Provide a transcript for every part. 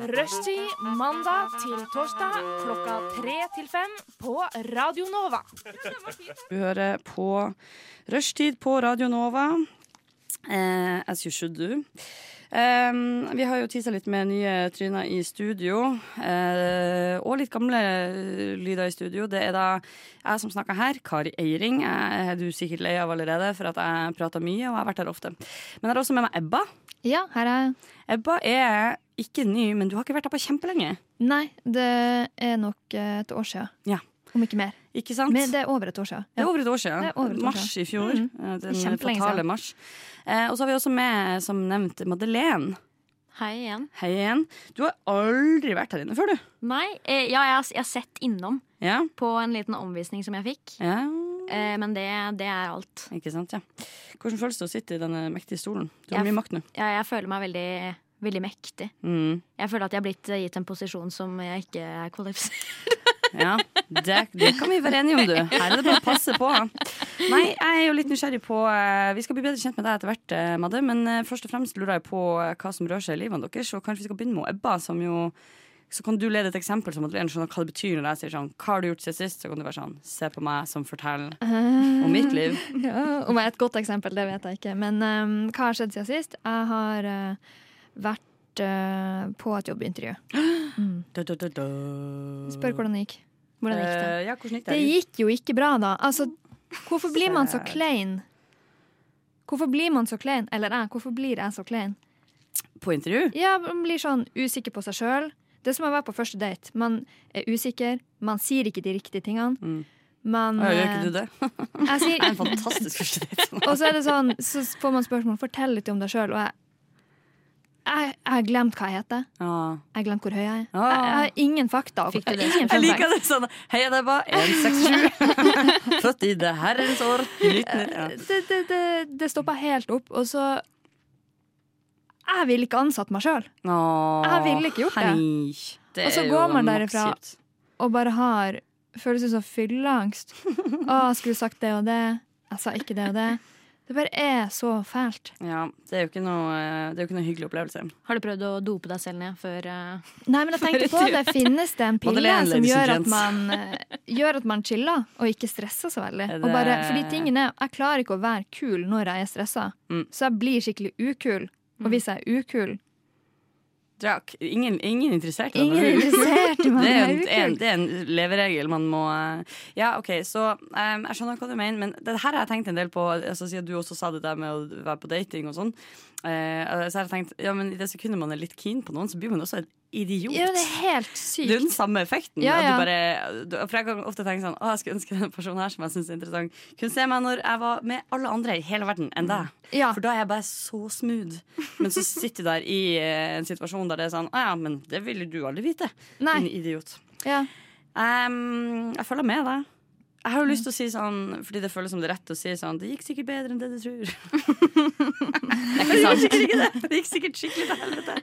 Rushtid mandag til torsdag klokka tre til fem på Radio Nova. Du hører på Rushtid på Radio Nova. Eh, as you should do. Eh, vi har jo tisa litt med nye tryner i studio. Eh, og litt gamle lyder i studio. Det er da jeg som snakker her, Kari Eiring. Jeg er du sikkert lei av allerede for at jeg prater mye, og jeg har vært her ofte. Men jeg har også med meg Ebba. Ja, her er jeg. Ebba er ikke ny, men du har ikke vært her på kjempelenge. Nei, det er nok eh, et år siden. Ja. Om ikke mer. Ikke sant? Men det er over et år siden. Det er over et år siden. År mars siden. i fjor. Mm. Eh, Den Kjempelenge fatale mars. Eh, og så har vi også med, som nevnt, Madeleine. Hei igjen. Hei igjen. Du har aldri vært her inne før, du. Nei, eh, ja, jeg har, jeg har sett innom Ja. på en liten omvisning som jeg fikk. ja. Eh, men det, det er alt. Ikke sant, ja. Hvordan føles det å sitte i denne mektige stolen? Du har Jeg- mye makt nå. Ja, jeg føler meg veldig, veldig mektig. Mm. Jeg føler at jeg har blitt gitt en posisjon som jeg ikke er kvalifisert Ja, det, det kan vi være enige om, du. Her er det bare å passe på. Nei, jeg er jo litt nysgjerrig på eh, Vi skal bli bedre kjent med deg etter hvert, eh, Madde. Men eh, først og fremst lurer jeg på hva som rører seg i livene deres. Og kanskje vi skal begynne med Ebba, som jo så kan du lede et eksempel som Madeleine skjønner hva det betyr når jeg sier sånn Hva har du gjort siden sist? Så kan du være sånn Se på meg som forteller om mitt liv. Ja, om jeg er et godt eksempel, det vet jeg ikke. Men um, hva har skjedd siden sist? Jeg har eh, vært eh, på et jobbintervju. Mm. Da, da, da, da. Spør hvordan det gikk. Hvordan gikk det? Uh, ja, hvordan gikk det? Det gikk jo ikke bra, da. Altså, hvorfor blir man så klein? Hvorfor blir man så klein? Eller jeg, hvorfor blir jeg så klein? På intervju? Ja, Man blir sånn usikker på seg sjøl. Det er som å være på første date. Man er usikker, man sier ikke de riktige tingene. Mm. Man ja, gjør ikke eh, du det? Jeg sier Det er en fantastisk første date. Og så er det sånn, så får man spørsmål Fortell litt om deg sjøl. Og jeg, jeg, har glemt hva jeg heter. Ja. Jeg har glemt hvor høy jeg er. Ah. Jeg, jeg har ingen fakta. Fikk du det? Ingen Jeg liker det sånn. Hei, det er bare 167. Født i det herrens år. 19... Ja. Det, det, det, det stoppa helt opp. Og så Jeg ville ikke ansatt meg sjøl. Jeg ville ikke gjort det. hei. Det Og så går man derifra. kjipt. Og bare har følelsen av som fylleangst. Å, jeg skulle sagt det og det. Jeg sa ikke det og det. Det bare er så fælt. Ja, det er jo ikke noe, det er jo ikke noe hyggelig opplevelse. Har du prøvd å dope deg selv ned før uh, Nei, men jeg tenkte på det. Finnes det en pille Madeleine, som gjør at, man, eh, gjør at man chiller og ikke stresser så veldig? Det... Og bare, fordi tingen er, Jeg klarer ikke å være kul når jeg er stressa, Mm. så jeg blir skikkelig ukul. Og hvis jeg er ukul Drak. Ingen, ingen interessert i Ingen det. er interessert i. Det er, en, det er en leveregel man må eh, Ja, OK, så um, jeg skjønner hva du mener, men det her har jeg tenkt en del på, altså, siden du også sa det der med å være på dating og sånn. Eh, så har jeg tenkt ja, men i det sekundet man er litt keen på noen, så blir man også en idiot. Ja, det er helt sykt Det er den samme effekten. Ja, ja. Du bare, du, for jeg kan ofte tenke sånn Å, jeg skulle ønske den personen her som jeg synes er interessant, kunne se meg når jeg var med alle andre i hele verden enn deg. Ja. For da er jeg bare så smooth. Men så sitter du der i eh, en situasjon der det er sånn Å ja, men det ville du aldri vite. Nei. Din idiot. Ja. Ehm, jeg følger med deg. Jeg har jo lyst til å si sånn, fordi det føles som det er rett å si sånn Det gikk sikkert bedre enn det du tror. det gikk sikkert ikke det. Det gikk sikkert skikkelig til helvete.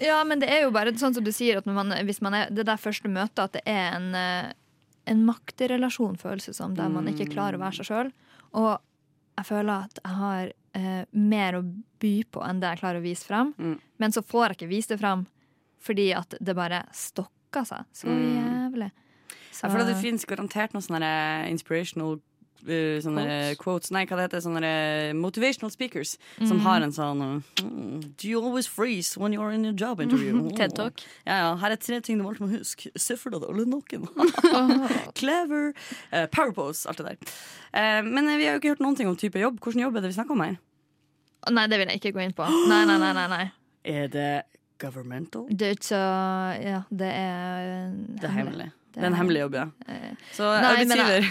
ja, men det er jo bare sånn som du sier, at man, hvis man er det der første møtet, at det er en, eh, en makterelasjon, føles det som, der man ikke klarer å være seg sjøl. Og jeg føler at jeg har eh, mer å by på enn det jeg klarer å vise frem. Mm. Men så får jeg ikke vise det frem, fordi at det bare stokker seg så Mm. Så, føler at det finnes garantert noen sånne inspirational uh, sånne Quotes? quotes. Nei, hva det heter Sånne motivational speakers som har en sånn mm, Do you always freeze when you're in a job interview? TED Talk? Ja, ja. Her er tre ting du alltid må huske. Se for deg det, eller noen. Clever. Uh, Powerpose, alt det der. Uh, men eh, vi har jo ikke hørt noen ting om type jobb. Hvilken jobb er det vi snakker om her? Nei, det vil jeg ikke gå inn på. Nei, nei, nei. nei, nei. Er det governmental? Det er ikke Ja, det er Det er hemmelig. Det er en hemmelig jobb, ja. Eh, Så Nei, arbeidsgiver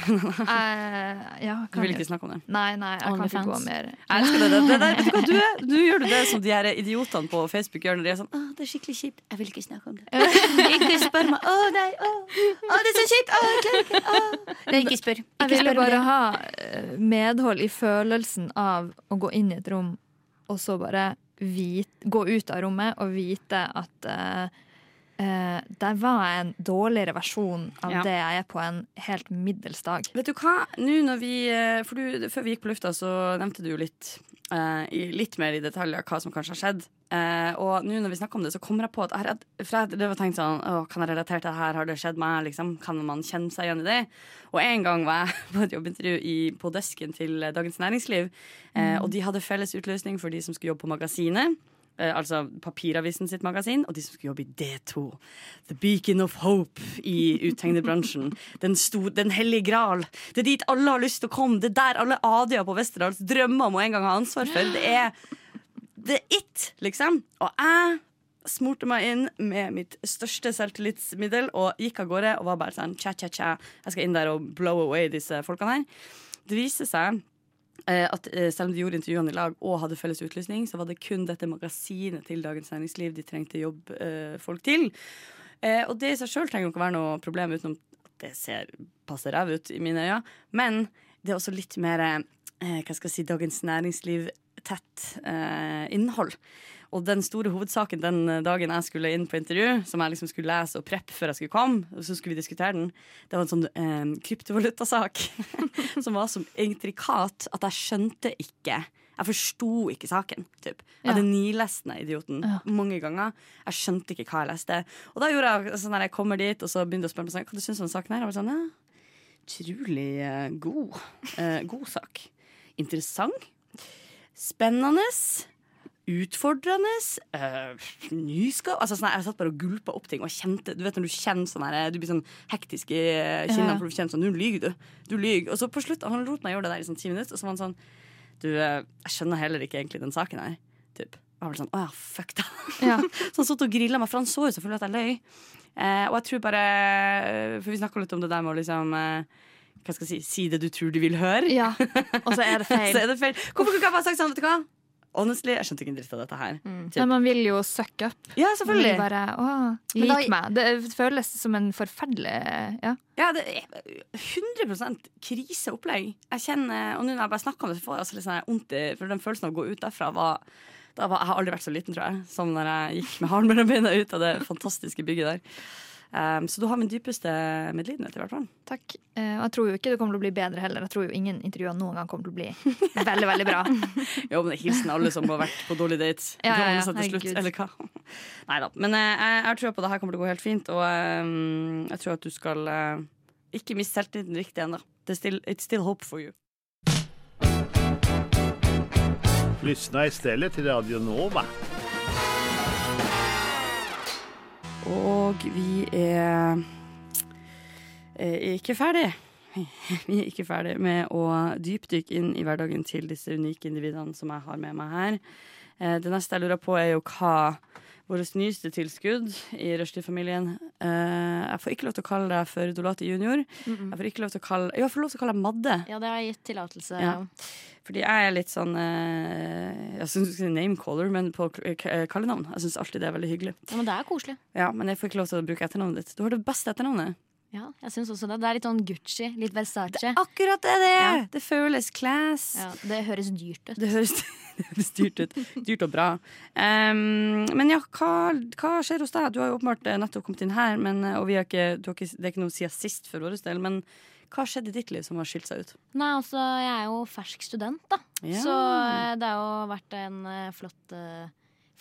Eh, ja, Du vil ikke snakke om det? Nei, nei, jeg kan ikke gå mer Jeg elsker det. det, det det vet du du? Nå gjør du det som de her idiotene på Facebook gjør når de er sånn Å, 'Det er skikkelig kjipt. Jeg vil ikke snakke om det'. Ikke Ikke spør meg. Å, nei, å, å, det er så kjipt! Å, jeg klarer ikke. Å. Nei, ikke spør. Jeg vil ville spør bare ha eh, medhold i følelsen av å gå inn i et rom, og så bare vite, gå ut av rommet og vite at eh, eh, der var en dårligere versjon av Ja. det jeg er på en helt middels dag. Vet du hva? Nå vi, eh, du, Før vi gikk på lufta, så nevnte du jo litt, uh, i, litt mer i detaljer hva som kanskje har skjedd. Uh, og nå når vi snakker om det, så kommer jeg på at jeg, for jeg drev og sånn å, Kan jeg relatere til det her? Har det skjedd meg? Liksom? Kan man kjenne seg igjen i det? Og en gang var jeg på et jobbintervju i, på desken til Dagens Næringsliv, mm. og de hadde felles utløsning for de som skulle jobbe på magasinet. Eh, altså papiravisen sitt magasin, og de som skulle jobbe i D2. The Beacon of Hope i uttegnerbransjen. Den, den hellige gral. Det er dit alle har lyst til å komme. Det er der alle adier på Westerdals drømmer om å en gang ha ansvar for. Det er er it, liksom. Og jeg smurte meg inn med mitt største selvtillitsmiddel og gikk av gårde og var bare sånn cha-cha-cha. Jeg skal inn der og blow away disse folkene her. Det viser seg at eh, selv om de gjorde intervjuene i lag og hadde felles utlysning, så var det kun dette magasinet til Dagens Næringsliv de trengte jobbfolk til. Eh, og det i seg sjøl trenger jo ikke være noe problem, utenom at det ser passe ræv ut i mine øyne. Men det er også litt mer eh, hva skal jeg si, Dagens Næringsliv-tett eh, innhold. Og den store hovedsaken den dagen jeg skulle inn på intervju, som jeg liksom skulle lese og preppe før jeg skulle komme, og så skulle vi diskutere den, det var en sånn eh, kryptovalutasak som var så intrikat at jeg skjønte ikke jeg forsto ikke saken. Typ. Jeg hadde Ja. nilest den idioten mange ganger. Jeg skjønte ikke hva jeg leste. Og da gjorde jeg sånn når jeg kommer dit og så begynte jeg å spørre meg sånn, hva du syns om den saken her. Jeg var sånn, ja, utrolig eh, god. Eh, god sak. Interessant. Spennende. Utfordrende. Uh, nyskap... Altså, sånn, jeg satt bare og gulpa opp ting og kjente Du vet når du kjenner sånn her, du blir sånn hektisk i eh, kinnene Ja. for du kjenner sånn Nå lyver du. Du lyver. Og så på slutt, han lot meg gjøre det der i sånn ti minutter, og så var han sånn Du, eh, jeg skjønner heller ikke egentlig den saken her. Typ. Og jeg ble sånn Å ja, fuck da. Ja. Så han satt og grilla meg, for han så jo selvfølgelig at jeg løy. Uh, og jeg tror bare For vi snakka litt om det der med å liksom uh, Hva skal jeg si Si det du tror du vil høre. ja. Og så er det feil. Så er det feil. Hvorfor kunne jeg bare sagt sånn, vet du hva? Honestly, jeg skjønte ikke en dritt av dette her. Typ. Men man vil jo suck up. Ja, selvfølgelig. bare, lik meg. Det føles som en forferdelig ja. Ja, det er 100 kriseopplegg. Jeg kjenner, og nå når jeg bare snakker om det, så får jeg altså litt sånn vondt i For den følelsen av å gå ut derfra var da var, Jeg har aldri vært så liten, tror jeg, som når jeg gikk med halen mellom beina ut av det fantastiske bygget der. Um, så du har min dypeste medlidenhet, i hvert fall. Takk. Eh, og jeg tror jo ikke det kommer til å bli bedre heller. Jeg tror jo ingen intervjuer noen gang kommer til å bli veldig, veldig bra. Jo, men det hilsen alle som har vært på dårlig date. Ja, ja, ja, til slutt, eller hva? Neida. Men uh, jeg, jeg tror på det her kommer til å gå helt fint, og eh, jeg tror at du skal uh, ikke miste selvtilliten riktig ennå. Det still- It's still hope for you. Lyssna istället till Radio Nova. Og vi er, er ikke ferdig. Vi er ikke ferdig med å dypdykke inn i hverdagen til disse unike individene som jeg har med meg her. Eh, Det neste jeg lurer på, er jo hva vårt nyeste tilskudd i Rushdie-familien Uh, Jeg får ikke lov til å kalle deg for Dolati junior. Jeg får ikke lov til å kalle Jo, jeg får lov til å kalle deg Madde. Ja, det har jeg gitt tillatelse. Ja. Fordi jeg er litt sånn uh, Jeg syns du skal si namecaller, men på kallenavn. Jeg syns alltid det er veldig hyggelig. Ja, men det er koselig. Ja, Men jeg får ikke lov til å bruke etternavnet ditt. Du har det beste etternavnet. Ja, jeg synes også det. Det er litt sånn Gucci, litt Versace. Det er Akkurat det det er! Ja. Det føles class. Ja, det høres dyrt ut. Det høres, det høres dyrt ut. Dyrt og bra. Um, men ja, hva, hva skjer hos deg? Du har jo åpenbart eh, nettopp kommet inn her, men, eh, og vi har ikke, du har ikke, det er ikke noe siden sist for vår del. Men hva skjedde i ditt liv som har skilt seg ut? Nei, altså, jeg er jo fersk student, da. Ja. Så eh, det har jo vært en flott, eh,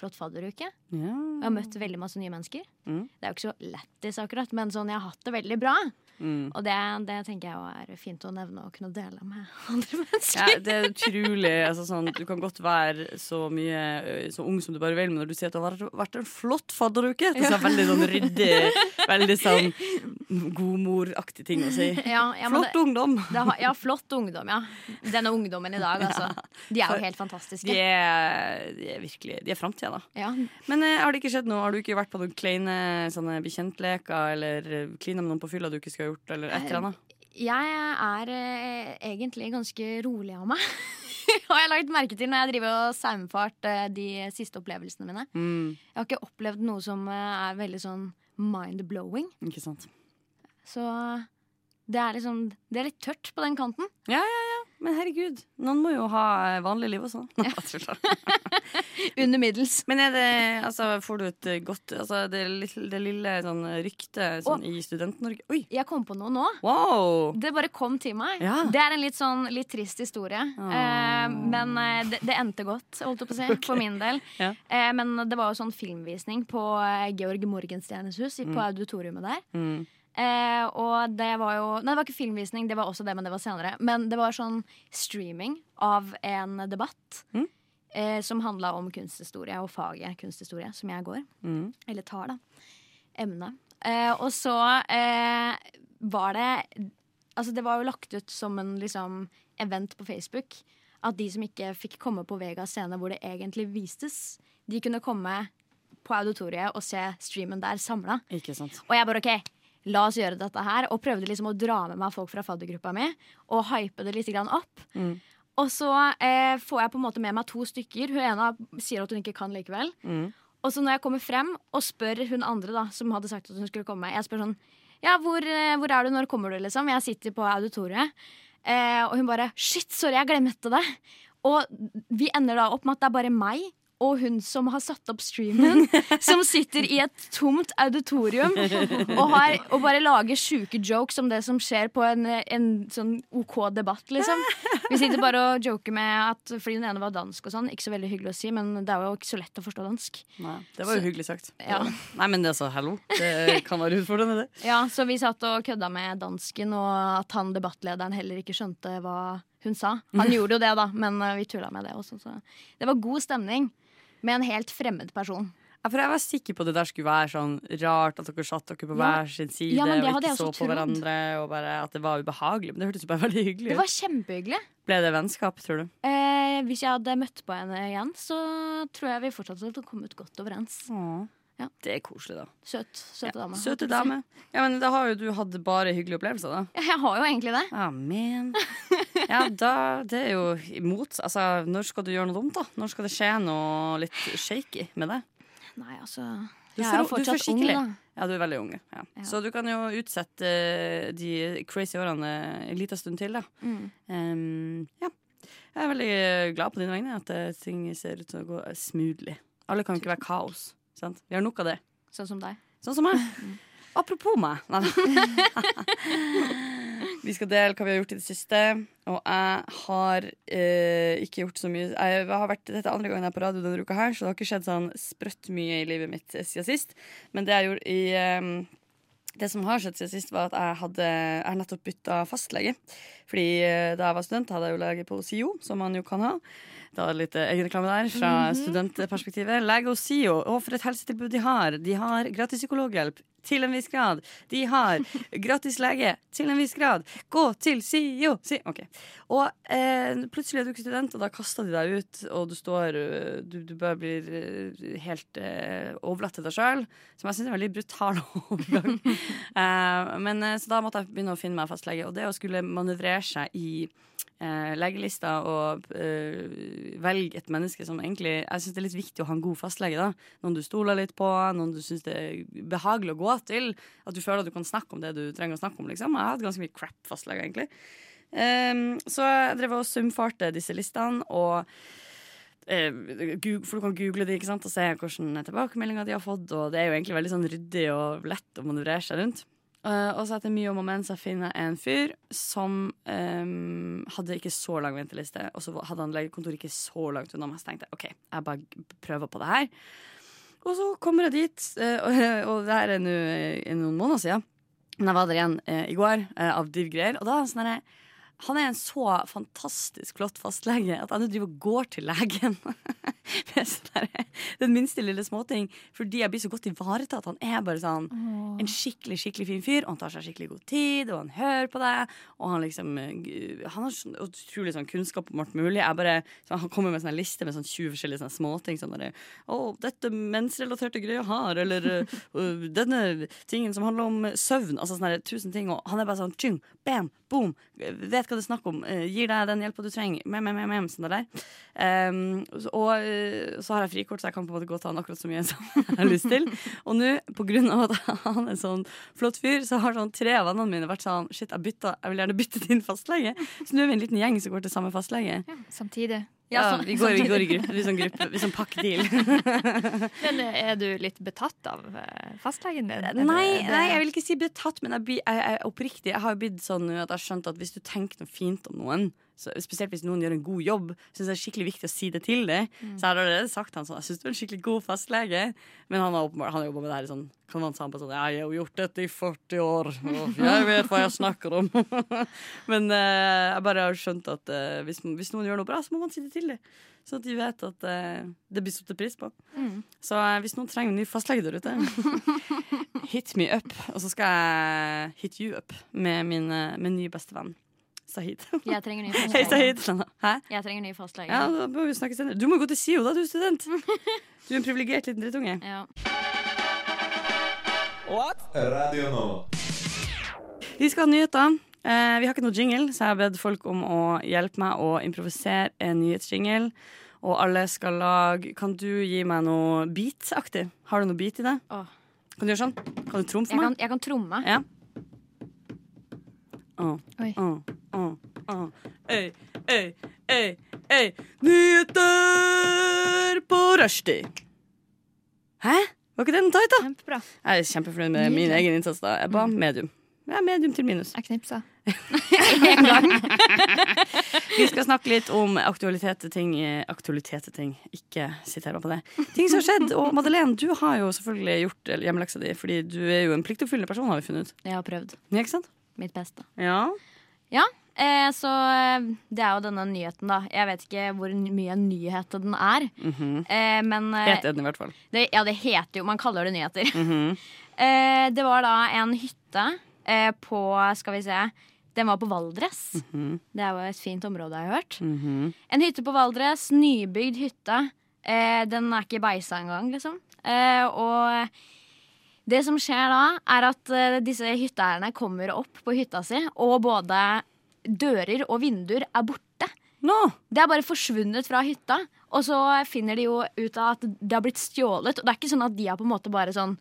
flott fadderuke. Ja. Jeg har møtt veldig masse nye mennesker. Mm. Det er jo ikke så lættis akkurat, men sånn, jeg har hatt det veldig bra. Mm. Og det, det tenker jeg er fint å nevne og kunne dele med andre mennesker. Ja, det er utrolig altså sånn, Du kan godt være så mye Så ung som du bare vil, men når du sier at det har vært, en flott fadderuke Det er så veldig sånn ryddig, veldig sånn godmoraktig ting å si. Ja, ja, flott Flott ungdom! Det, det har, ja, flott ungdom, ja. Denne ungdommen i dag, altså. De er jo helt fantastiske. De er, de er virkelig De er framtida, da. Ja. Men eh, har det ikke skjedd noe? Har du ikke vært på noen kleine sånne bekjentleker eller klina med noen på fylla du ikke skal gjort, eller et eller annet? Jeg er eh, egentlig ganske rolig av meg. Og jeg har lagt merke til når jeg driver og saumfart eh, de siste opplevelsene mine. Mm. Jeg har ikke opplevd noe som eh, er veldig sånn mind-blowing. Ikke sant. Så det er liksom Det er litt tørt på den kanten. Ja, ja. Men herregud, noen må jo ha eh, vanlig liv også. Under middels. Men er det, altså, får du et eh, godt altså, det, det lille sånn, ryktet sånn, i Student-Norge Oi! Jeg kom på noe nå. Wow! Det bare kom til meg. Ja. Det er en litt sånn litt trist historie. Eh, men eh, det, det endte godt, holdt jeg på å si, for min del. Ja. Eh, men det var jo sånn filmvisning på eh, Georg Morgenstjernes hus, på Mm. auditoriumet der. Mm. Eh, og det var jo Nei, det var ikke filmvisning, det var også det, men det var senere. Men det var sånn streaming av en debatt Mm. eh, som handla om kunsthistorie og faget kunsthistorie, som jeg går. Mm. Eller tar, da. Emnet. Eh, og så eh, var det Altså, det var jo lagt ut som en liksom event på Facebook. At de som ikke fikk komme på Vegas scene hvor det egentlig vistes, de kunne komme på auditoriet og se streamen der samla. Og jeg bare OK, la oss gjøre dette her. Og prøvde liksom å dra med meg folk fra faddergruppa mi og hype det litt opp. Mm. Og så eh, får jeg på en måte med meg to stykker. Hun ene sier at hun ikke kan likevel. Mm. Og så når jeg kommer frem og spør hun andre da som hadde sagt at hun skulle komme Jeg spør sånn Ja, hvor, eh, hvor er du? Når kommer du? liksom Jeg sitter på auditoriet. Eh, og hun bare Shit, sorry, jeg glemte det. Og vi ender da opp med at det er bare meg og hun som har satt opp streamen, som sitter i et tomt auditorium og, har, og bare lager sjuke jokes om det som skjer på en, en sånn OK debatt, liksom. Vi sitter bare og joker med at fordi den ene var dansk og sånn, ikke så veldig hyggelig å si, men det er jo ikke så lett å forstå dansk. Nei, det var jo Så- hyggelig sagt. Ja. Nei, men det er så hallo. Det kan være utfordrende, det. Ja, så vi satt og kødda med dansken, og at han debattlederen heller ikke skjønte hva hun sa. Han gjorde jo det, da, men eh, vi tulla med det også. Så det var god stemning med en helt fremmed person. Ja, for jeg var sikker på at det der skulle være sånn rart at dere satt dere på Ja. hver sin side Ja, men det og hadde ikke jeg så også på trodd. hverandre, og bare at det var ubehagelig. Men det hørtes jo bare veldig hyggelig Det ut. var kjempehyggelig. Ble det vennskap, tror du? Eh, hvis jeg hadde møtt på henne igjen, så tror jeg vi fortsatt hadde kommet godt overens. Ja. Det er koselig, da. Søt, søte dame. Søte dame. Ja, men da har jo du hatt bare hyggelige opplevelser, da. Ja, jeg har jo egentlig det. Amen. Ja, da Det er jo imot Altså, når skal du gjøre noe dumt, da? Når skal det skje noe litt shaky med deg? Nei, altså Du Jeg er jo fortsatt ung, da. Ja, du er veldig unge. Ja. Ja. Så du kan jo utsette eh, de crazy årene en liten stund til, da. Mm. Um, ja. Jeg er veldig glad på dine vegne at eh, ting ser ut til å gå smoothly. Alle kan jo ikke være kaos. Sant? Vi har nok av det. Sånn som deg. Sånn som meg. Apropos meg. Vi skal dele hva vi har gjort i det siste. Og jeg har eh, ikke gjort så mye. Jeg har vært dette andre gangen jeg er på radio denne uka, her så det har ikke skjedd sånn sprøtt mye i livet mitt eh, siden sist. Men det jeg gjorde i eh, det som har skjedd siden sist, var at jeg hadde Jeg nettopp bytta fastlege. Fordi eh, da jeg var student, hadde jeg jo lege på SIO, som man jo kan ha. Da er det litt eh, egenreklame der fra studentperspektivet. Lego SIO, og for et helsetilbud de har. De har gratis psykologhjelp til en viss grad. De har gratis lege til en viss grad. Gå til SIO! Si. ok. Og eh, plutselig er du ikke student, og da kaster de deg ut, og du står eh, Du, du bare blir eh, helt eh, overlatt til deg sjøl. Som jeg syns er en veldig brutal overgang. eh, men eh, Så da måtte jeg begynne å finne meg fastlege. Og det å skulle manøvrere seg i eh, legelista og eh, velge et menneske som egentlig Jeg syns det er litt viktig å ha en god fastlege. da Noen du stoler litt på, noen du syns det er behagelig å gå til. At du føler at du kan snakke om det du trenger å snakke om. liksom Jeg har hatt ganske mye crap fastlege, egentlig. Ehm, så jeg drev og sumfarte disse listene, og eh, For du kan google de ikke sant, og se hvilke tilbakemeldinger de har fått. Og det er jo egentlig veldig sånn ryddig og lett å manøvrere seg rundt. Eh, og så etter mye om og men så finner jeg en fyr som um, hadde ikke så lang venteliste, og så hadde han legekontor ikke så langt unna meg. Så tenkte jeg OK, jeg bare prøver på det her. Og så kommer jeg dit, uh, og, det her er nå eh, noen måneder siden. Men jeg var der igjen uh, i går av div greier, og da er han sånn herre han er en så fantastisk flott fastlege at nå driver og går til legen med sånn den minste lille småting fordi jeg blir så godt ivaretatt. Han er bare sånn en skikkelig skikkelig fin fyr, og han tar seg skikkelig god tid, og han hører på deg. Og han liksom eh, Han har sånn utrolig sånn kunnskap om alt mulig. Bare, så han kommer med sånn en liste med sånn 20 forskjellige sånne småting. Sånn der, 'Å, dette mensrelaterte greia har', eller 'denne tingen som handler om søvn'. Altså sånne tusen ting. Og han er bare sånn tjung, bam, boom. Vet Hva det snakke snakk om. Eh, gir deg den hjelpa du trenger. Mem, mem, mem, sånn der. Um, og eh, så har jeg frikort, så jeg kan på en måte gå til han akkurat så mye som jeg har lyst til. Og nå, på grunn av at han er en sånn flott fyr, så har sånn tre av vennene mine vært sånn Shit, jeg, bytta, jeg vil gjerne bytte din fastlege. Så nå er vi en liten gjeng som går til samme fastlege. Ja, Samtidig. Ja, sånn- vi, går, vi går i gruppe. Vi er sånn gruppe, vi er sånn pakkedeal. Men eh, er du litt betatt av eh, fastlegen din? Er Nei, nei, jeg vil ikke si betatt, men jeg, jeg, jeg, oppriktig, jeg har jo blitt sånn nå at jeg har skjønt at hvis du tenker noe fint om noen, så, spesielt hvis noen gjør en god jobb, syns jeg det er skikkelig viktig å si det til deg. Så jeg har allerede sagt han sånn Jeg syns du er en skikkelig god fastlege, men han har åpenbart Han jobba med det her i sånn Kan han på sånn Jeg har jo gjort dette i 40 år, og jeg vet hva jeg snakker om. men eh, jeg bare har skjønt at eh, hvis, hvis noen gjør noe bra, så må man si det til dem. Sånn at de vet at eh, det blir satt pris på. Så eh, hvis noen trenger en ny fastlege der ute, hit me up. Og så skal jeg hit you up med min, eh, min nye bestevenn. Sahid. Jeg trenger ny Hei. Sahid. Hæ? Jeg trenger ny fastlege. Ja, da må vi snakke senere. Du må gå til SIO, da, du student. Du er en privilegert liten drittunge. Ja. Radio nå. Vi skal ha nyheter. Eh, vi har ikke noe jingle, så jeg har bedt folk om å hjelpe meg å improvisere en nyhetsjingle. Og alle skal lage Kan du gi meg noe beat-aktig? Har du noe beat i det? Åh. Kan du gjøre sånn? Kan du tromme Jeg, for kan, meg? jeg kan tromme. Ja. Øy, øy, øy, øy. Nyheter på rushtid. Hæ? Var ikke den tight, da? Kjempebra. Jeg er kjempefornøyd med min egen innsats. da Jeg ba medium. Jeg er medium til minus. Jeg knipsa. Vi skal snakke litt om aktualitete ting. Aktualitete ting. Ikke siter her på det. Ting som har skjedd. Og Madeleine, du har jo selvfølgelig gjort hjemmeleksa di, fordi du er jo en pliktoppfyllende person, har vi funnet ut. Jeg har prøvd Ja, ikke sant? Mitt beste. Ja. Ja, eh, så eh, det er jo denne nyheten, da. Jeg vet ikke hvor mye nyhet den er. Mm -hmm. eh, men Heter den i hvert fall. det, Ja, det heter jo Man kaller det nyheter. Mhm. eh, det var da en hytte eh, på Skal vi se. Den var på Valdres. Det er jo et fint område, har jeg hørt. Mhm. En hytte på Valdres, nybygd hytte. Eh, den er ikke beisa engang, liksom. Eh, og det som skjer da, er at uh, disse hytteeierne kommer opp på hytta si, og både dører og vinduer er borte. Nå! Det er bare forsvunnet fra hytta. Og så finner de jo ut av at det har blitt stjålet. Og det er ikke sånn at de har på en måte bare sånn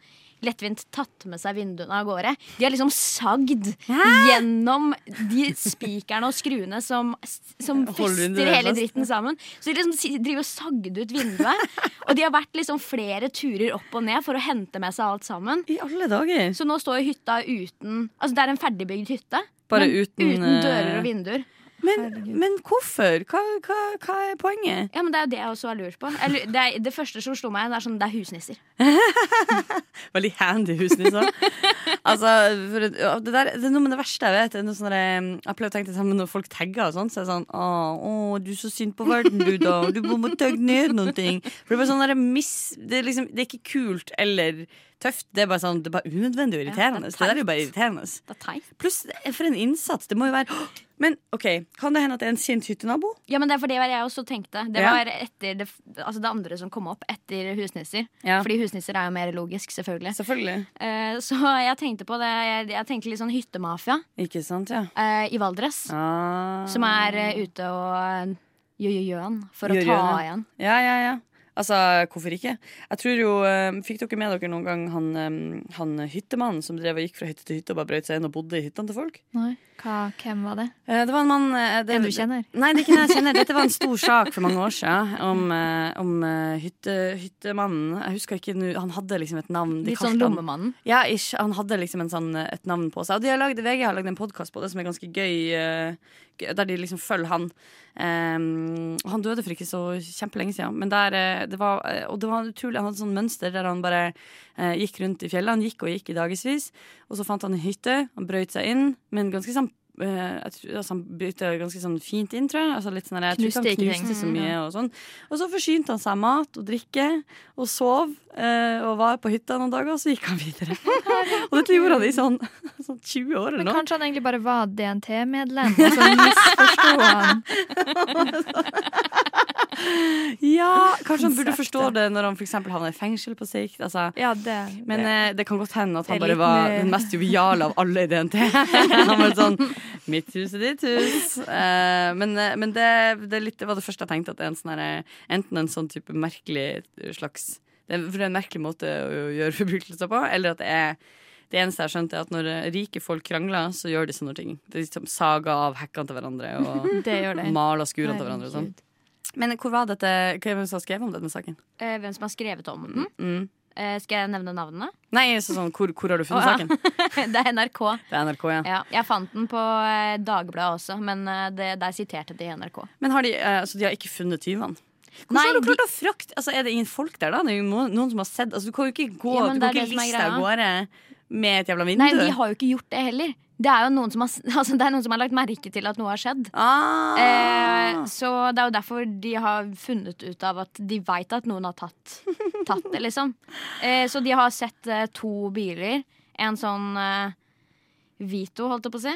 lettvint tatt med seg vinduene av gårde. De har liksom sagd gjennom de spikerne og skruene som, som fester hele dritten sammen. Så de liksom driver og sagde ut vinduet. Og de har vært liksom flere turer opp og ned for å hente med seg alt sammen. I alle dager. Så nå står hytta uten Altså det er en ferdigbygd hytte. Bare men uten, uten dører eh, og vinduer. Men, men hvorfor? Hva, hva, hva er poenget? Ja, men Det er jo det jeg også har lurt på. Jeg Det, er, det første som slo meg, det er sånn, det er husnisser. Veldig handy husnisser. altså, det, det, der, det er noe med det verste jeg vet. Det er noe sånn der, um, jeg pleier å tenke det når folk tagger og sånn. Så er det sånn Å, å, du er så sint på verden, du, da. Du må tagge ned noen ting. For det er bare sånn der, miss, det, er liksom, det er ikke kult eller tøft. Det er bare sånn, det er bare unødvendig og irriterende. det er det, der er jo bare irriterende. Er. Pluss, for en innsats. Det må jo være Men OK, kan det hende at det er en sint hyttenabo? Ja, men det er for det jeg også tenkte. Det Ja. var etter det, altså det andre som kom opp etter husnisser. Ja. Fordi husnisser er jo mer logisk, selvfølgelig. Selvfølgelig. Uh, så jeg tenkte på det. Jeg, jeg tenkte litt sånn hyttemafia Ikke sant, ja. Uh, i Valdres. Ah. Som er uh, ute og gjør gjøn for å Gjør ta gjøn, ja. igjen. Ja, ja, ja. Altså, hvorfor ikke? Jeg tror jo, eh, Fikk dere med dere noen gang han, han hyttemannen som drev og gikk fra hytte til hytte og bare brøt seg inn og bodde i hyttene til folk? Nei. Hva, hvem var det? Eh, Det var en mann eh, det, En du kjenner? Nei, det er ikke en jeg kjenner. Dette var en stor sak for mange år siden om, om hytte, hyttemannen. Jeg husker ikke nå Han hadde liksom et navn. Litt sånn Lommemannen. Ja, ish, han hadde liksom en sånn, et navn på seg. Og de har laget, VG har lagd en podkast på det som er ganske gøy, der de liksom følger han. Um, han døde for ikke så kjempelenge siden. Men der, eh, det var, eh, og det var utrolig, han hadde sånn mønster der han bare uh, gikk rundt i fjellet. Han gikk og gikk i dagevis. Og så fant han en hytte. Han brøt seg inn, men ganske sånn altså, Han bytta ganske sånn fint inn, tror jeg. Altså, litt sånn, jeg Knuste tror ikke han knuste så mye. Og, sånn. og så forsynte han seg mat og drikke og sov eh, og var på hytta noen dager, og så gikk han videre. og dette gjorde han i sånn, sånn 20 år eller Men kanskje han egentlig bare var DNT-medlem, og så misforsto han. Ja, kanskje han burde forstå det når han eksempel havner i fengsel på sikt. Altså. Ja, det, Men det. eh, det kan godt hende at han bare var den mest joviale av alle i DNT. han var sånn Mitt hus er ditt hus. Uh, men eh, men det, det, litt, det var det første jeg tenkte, at det er en sånn her, enten en sånn type merkelig slags det er, For det er en merkelig måte å gjøre forbrytelser på, eller at det er det eneste jeg har skjønt, er at når eh, rike folk krangler, så gjør de sånne ting. Det er liksom saga av hekkene til hverandre og det det. maler skurene til hverandre og sånn. Men hvor var dette Hva er som har skrevet om denne saken? Eh, hvem som har skrevet om den. Mm. Eh, skal jeg nevne navnene? Nei, så sånn, hvor, hvor har du funnet oh, ja. saken? det er NRK. Det er NRK, ja. Ja, jeg fant den på eh, Dagbladet også, men eh, det, der siterte de NRK. Men har de, altså, de har ikke funnet tyvene? Hvordan Nei, har du de- klart å frakte altså, Er det ingen folk der, da? Det er jo noen, noen som har sett altså, Du kan jo ikke gå Ja, Du kan ikke liste av gårde med et jævla vindu. Nei, de har jo ikke gjort det heller. Det er jo noen som har, altså, det noen som har lagt merke til at noe har skjedd. ah. Eh, så det er jo derfor de har funnet ut av at de veit at noen har tatt, tatt det, liksom. Eh, så de har sett eh, to biler. En sånn eh, Vito, holdt jeg på å si.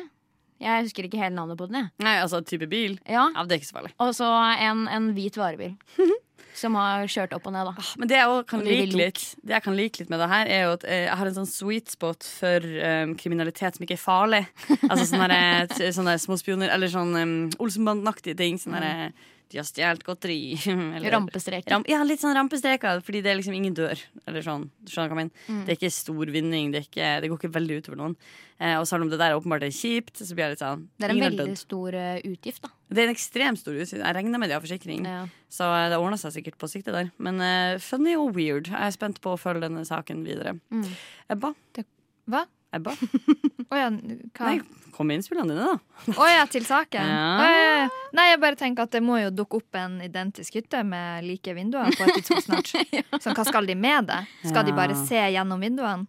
Jeg husker ikke hele navnet på den. jeg. Nei, altså type bil? Ja. Ja, det er ikke så farlig. Og så en, en hvit varebil. Som har kjørt opp og ned, da. Men det jeg også kan like litt Det jeg kan like litt med det her, er jo at eh, jeg har en sånn sweet spot for um, kriminalitet som ikke er farlig. Altså sånne, der, sånne små spioner, eller sånn um, Olsenbanden-aktige ting. Sånne der, de har stjålet godteri. eller- Rampestreker. Ram, ja, litt sånn rampestreker, fordi det er liksom ingen dør. Eller sånn. Mm. Det er ikke stor vinning, det, ikke, det går ikke veldig utover noen. Eh, og selv om det der åpenbart er kjipt, så blir jeg litt sånn Det er en veldig stor eh, utgift, da. Det er en ekstremt stor utgift. Jeg regner med de har forsikring. Ja. Så eh, det ordner seg sikkert på sikte der. Men eh, funny og weird. Jeg er spent på å følge denne saken videre. Mm. Ebba? Hva? Ebba? Oh, ja, hva? Nei, kom med innspillene dine, da. Å ja, til saken? Ja. Oh, ja. Nei, jeg bare tenker at det må jo dukke opp en identisk hytte med like vinduer på et tidspunkt snart. Så hva skal de med det? Skal de bare se gjennom vinduene?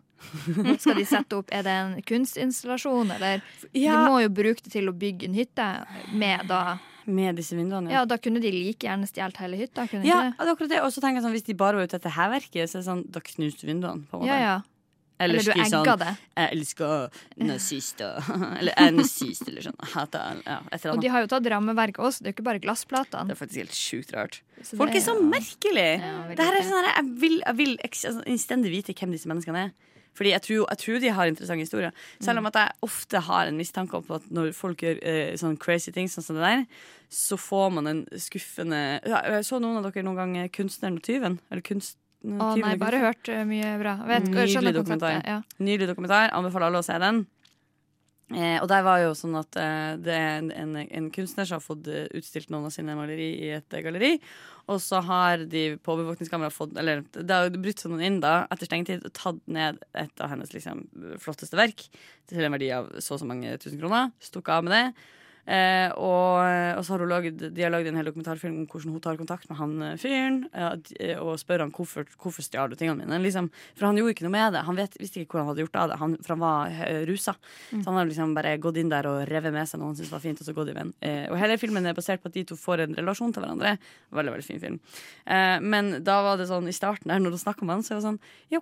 Skal de sette opp Er det en kunstinstallasjon, eller. De må jo bruke det til å bygge en hytte med da Med disse vinduene, ja. Ja, da kunne de like gjerne stjålet hele hytta, Ja, det det. Og så tenker jeg sånn, hvis de bare var ute etter hærverket, så er det sånn, da knuste du vinduene. på en måte. Ja, ja. Eller du egger sånn, det. Jeg elsker nazister. eller jeg er nazist, eller sånn. Hater, ja, eller Og de har jo tatt rammeverket også, det er jo ikke bare Det er faktisk helt sjukt rart. Så Folk er så jo- merkelige! Ja, det her er sånn her, jeg vil, jeg vil altså, innstendig vite hvem disse menneskene er. Fordi jeg tror, jeg tror de har interessante historier. Selv om at jeg ofte har en mistanke om at når folk gjør eh, sånn crazy ting sånn som det der, så får man en skuffende ja, Jeg Så noen av dere noen gang eh, 'Kunstneren og tyven'? Eller kunst... Å nei, bare hørt uh, mye bra. Vet, Nydelig dokumentar. Ja. Nydelig dokumentar. Anbefaler alle å se den. Eh, og der var jo sånn at eh, det er en, en, en kunstner som har fått eh, utstilt noen av sine maleri i et eh, galleri. Og så har de på bevåkningskamera fått Eller det har brutt seg noen inn da etter stengetid og tatt ned et av hennes liksom, flotteste verk til en verdi av så og så mange tusen kroner. Stukket av med det. Eh, og, og så har hun laget, de har lagd en hel dokumentarfilm om hvordan hun tar kontakt med han eh, fyren eh, og spør han hvorfor, hvorfor stjal du tingene mine. Liksom, for han gjorde ikke noe med det. Han vet, visste ikke hvor han hadde gjort av det, han, for han var eh, rusa. Så han har liksom bare gått inn der og revet med seg noe han syntes var fint, og så gått i venn. Eh, og hele filmen er basert på at de to får en relasjon til hverandre. Veldig, veldig fin film. Eh, men da var det sånn i starten der, når du snakka med han, så var det sånn Ja,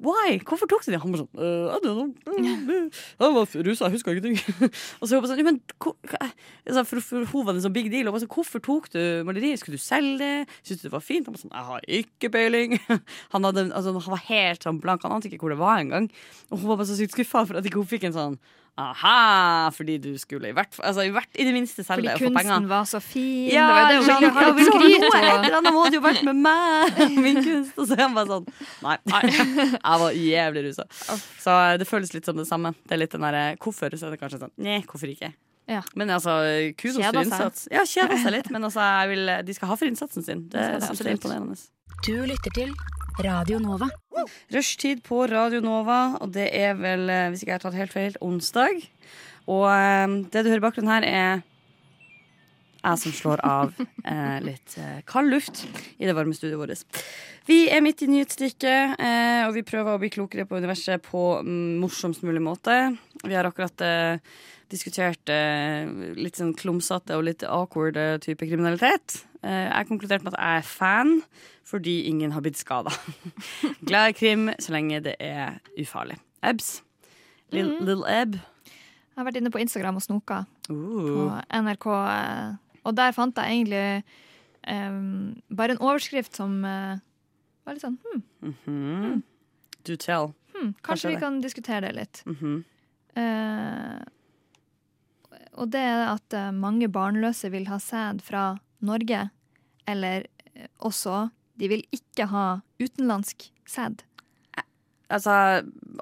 why? Hvorfor tok du det? Han bare sånn «Øh, I don't know. Han var rusa, jeg husker ingenting. og så var bare sånn, men hvor- altså, for, for hun var det en sånn big deal. Og så, sånn, hvorfor tok du maleriet? Skulle du selge det? Syns du det var fint? Han var sånn, jeg har ikke peiling. Han, hadde, altså, han var helt sånn blank, han ante ikke hvor det var engang. Og hun var bare så sykt skuffa for at ikke hun fikk en sånn Aha! Fordi du skulle i hvert fall altså, i, hvert, I det minste selge det og få penger. Fordi kunsten var så fin. Ja, det var jo det hun ville ha ja, litt ha noe? Et og eller annet må det jo vært med meg, min kunst. Og så er han bare sånn Nei. Jeg var jævlig rusa. Så eh, det føles litt som det samme. Det er litt den derre Hvorfor? Så er det kanskje sånn Nei, hvorfor ikke? Ja. Men altså, kudos for innsats. Ja, kjeda seg litt, men altså, jeg vil, de skal ha for innsatsen sin. Det, Det skal de jeg er imponerende. Du lytter til Radio Nova. Rushtid på Radio Nova, og det er vel, eh, hvis ikke jeg har tatt helt feil, onsdag. Og eh, det du hører i bakgrunnen her, er jeg som slår av eh, litt eh, kald luft i det varme studioet vårt. Vi er midt i nyhetsstikket, eh, og vi prøver å bli klokere på universet på mm, morsomst mulig måte. Vi har akkurat diskutert eh, litt sånn klumsete og litt awkward eh, type kriminalitet. Eh, jeg konkluderte med at jeg er fan fordi ingen har blitt skada. Glad i krim så lenge det er ufarlig. Ebs. Lill, Lill Ebb. Jeg har vært inne på Instagram og snoka på Uh. NRK. eh, Og der fant jeg egentlig um, bare en overskrift som uh, var litt sånn hm, -hmm. Do tell. Hmm. Kanskje Kanskje vi kan diskutere det litt. Mhm. Eh, og det er at eh, mange barnløse vil ha sæd fra Norge, eller eh, også de vil ikke ha utenlandsk sæd. Altså,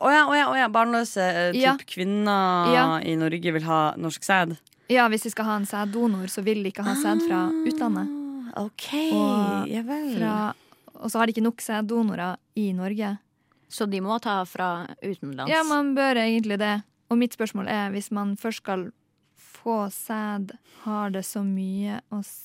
å ja, å ja, å ja, barnløse eh, typ Ja. kvinner Ja. i Norge vil ha norsk sæd. Ja, hvis de skal ha en sæddonor, så vil de ikke ha sæd fra utlandet. Ah, OK, Og ja vel. Fra, og så har de ikke nok sæddonorer i Norge. Så de må ta fra utenlands. Ja, man bør egentlig det. Og mitt spørsmål er, hvis man først skal få sæd, har det så mye å si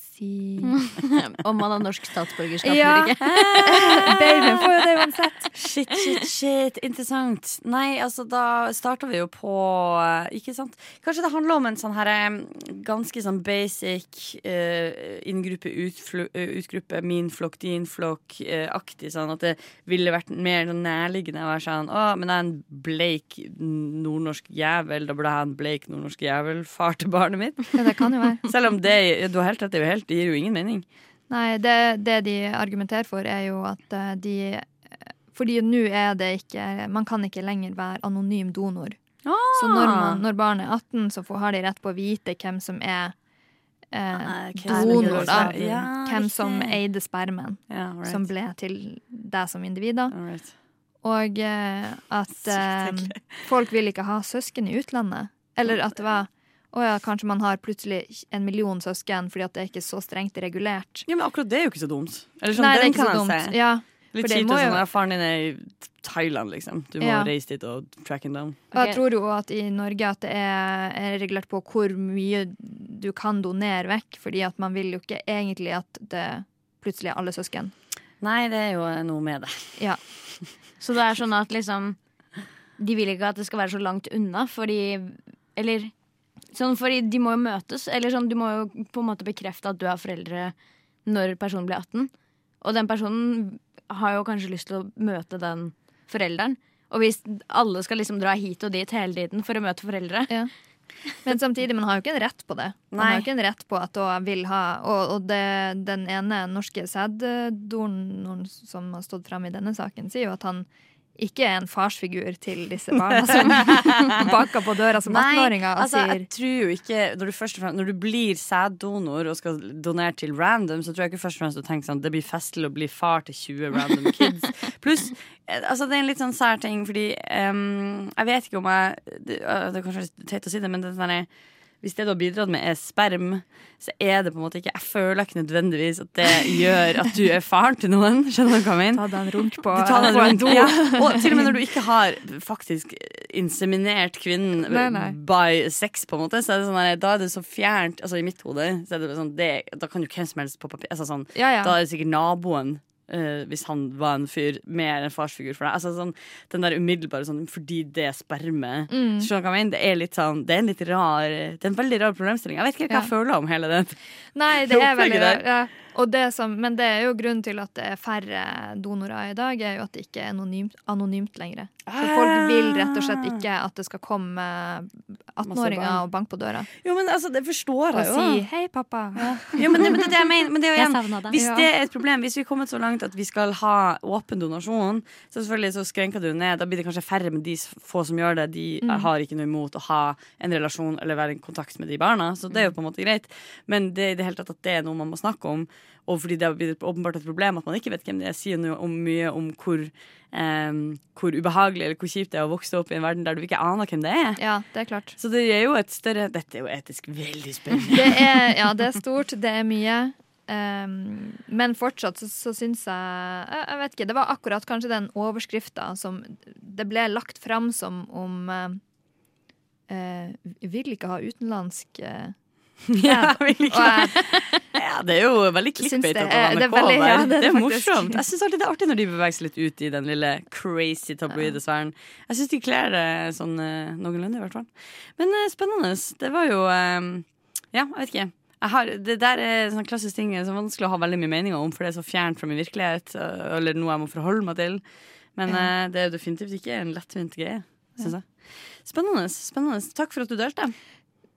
Om man har norsk statsborgerskap Ja. eller ikke. Babyen får jo det uansett. Shit, shit, shit. Interessant. Nei, altså, da starter vi jo på eh, Ikke sant? Kanskje det handler om en sånn her eh, ganske sånn basic uh, inngruppe, eh, utgruppe, min flokk, din flokk-aktig. sånn at det ville vært mer nærliggende å være sånn Å, men jeg er en bleik nordnorsk jævel. Da burde jeg ha en bleik nordnorsk jævel far til barnet mitt. Ja, det kan jo være. Selv om det, du har helt rett, det helt, det gir jo ingen mening. Nei, det, det de argumenterer for, er jo at eh, de Fordi nå er det ikke Man kan ikke lenger være anonym donor. Så når, man, når barnet er 18, så får, har de rett på å vite hvem som er eh, donor, da. Ja, hvem som eide spermen Ja, right. som ble til deg som individ. da. Right. Og eh, at eh, folk vil ikke ha søsken i utlandet. Eller at det var å ja, kanskje man har plutselig en million søsken fordi at det er ikke så strengt regulert. Ja, men akkurat det er jo ikke så dumt. Eller sånn, Nei, det er ikke så dumt. Ja, Litt kjipt å sånn, ja, faren din er i Thailand, liksom. Du må Ja. reise dit og track him down. Okay. jeg tror jo at i Norge at det er, er regulert på hvor mye du kan donere vekk, fordi at man vil jo ikke egentlig at det plutselig er alle søsken. Nei, det er jo noe med det. Ja. Så det er sånn at liksom De vil ikke at det skal være så langt unna, fordi Eller sånn fordi de må jo møtes. Eller sånn, du må jo på en måte bekrefte at du er foreldre når personen blir 18. Og den personen har jo kanskje lyst til å møte den forelderen. Og hvis alle skal liksom dra hit og dit hele tiden for å møte foreldre Ja. Men samtidig, man har jo ikke en rett på det. Man Nei. har jo ikke en rett på at hun vil ha Og, og det, den ene norske sæddonoren som har stått fram i denne saken, sier jo at han ikke en farsfigur til disse barna som banker på døra som 18-åringer og altså, sier jeg tror jo ikke når du, fremst, når du blir sæddonor og skal donere til random, så tror jeg ikke først og fremst du tenker sånn det blir festlig å bli far til 20 random kids. Pluss, eh, altså det er en litt sånn sær ting, fordi um, jeg vet ikke om jeg Det, øh, det er kanskje litt teit å si det, men det er sånn hvis det du har bidratt med, er sperm, så er det på en måte ikke Jeg føler ikke nødvendigvis at det gjør at du er faren til noen. Skjønner du hva jeg mener? Ta deg en runk på, en runk. do. Ja. Og til og med når du ikke har faktisk inseminert kvinnen Nei, nei. by sex, på en måte, så er det sånn der, da er det så fjernt Altså i mitt hode, så er det sånn det, Da kan jo hvem som helst på papir altså, sånn, Ja, ja. Da er det sikkert naboen. Eh, hvis han var en fyr mer en farsfigur for deg. Altså, sånn, den der umiddelbare sånn Fordi det er sperme. Mm. Mener? Det er litt sånn Det er en litt rar Det er en veldig rar problemstilling. Jeg vet ikke hva Ja. jeg føler om hele den. Nei, det er veldig rart. ja. Og det som, Men det er jo grunnen til at det er færre donorer i dag, er jo at det ikke er anonymt, anonymt lenger. Så folk vil rett og slett ikke at det skal komme 18-åringer og banke på døra Jo, men altså, det forstår jeg jo. Og si 'hei, pappa'. Jo, men, det- men det er det jeg mener. Men det er jo Jeg igjen. Hvis det er et problem, hvis vi er kommet så langt at vi skal ha åpen donasjon, så selvfølgelig så skrenker du ned. Da blir det kanskje færre, men de få som gjør det, de Mm. har ikke noe imot å ha en relasjon eller være i kontakt med de barna. Så det er jo på en måte greit. Men det, det hele tatt at det er noe man må snakke om, og fordi det har blitt åpenbart et problem at man ikke vet hvem det er, sier noe om mye om hvor, em, hvor ubehagelig eller hvor kjipt det er å vokse opp i en verden der du ikke aner hvem det er. Ja, det er klart. Så det er jo et større Dette er jo etisk veldig spennende. Det er, ja, det er stort, det er mye. Um, men fortsatt så, så syns jeg, jeg vet ikke. Det var akkurat kanskje den overskrifta som det ble lagt fram som om uh, uh, Vil ikke ha utenlandsk eh, Ja, jeg Ja, det er jo veldig clickbait det av er- det er veldig- ja, det, det er er faktisk- morsomt. Jeg syns alltid det er artig når de beveger seg litt ut i den lille crazy tabloide sfæren. Jeg syns de kler det sånn eh, noenlunde, i hvert fall. Men eh, spennende. Det var jo eh, Ja, jeg vet ikke. Jeg har, det der er sånn klassisk ting som er vanskelig å ha veldig mye meninger om, for det er så fjernt fra min virkelighet, eller noe jeg må forholde meg til. Men Ja. det er jo definitivt ikke en lettvint greie, syns jeg. Spennende. spennende. Takk for at du delte.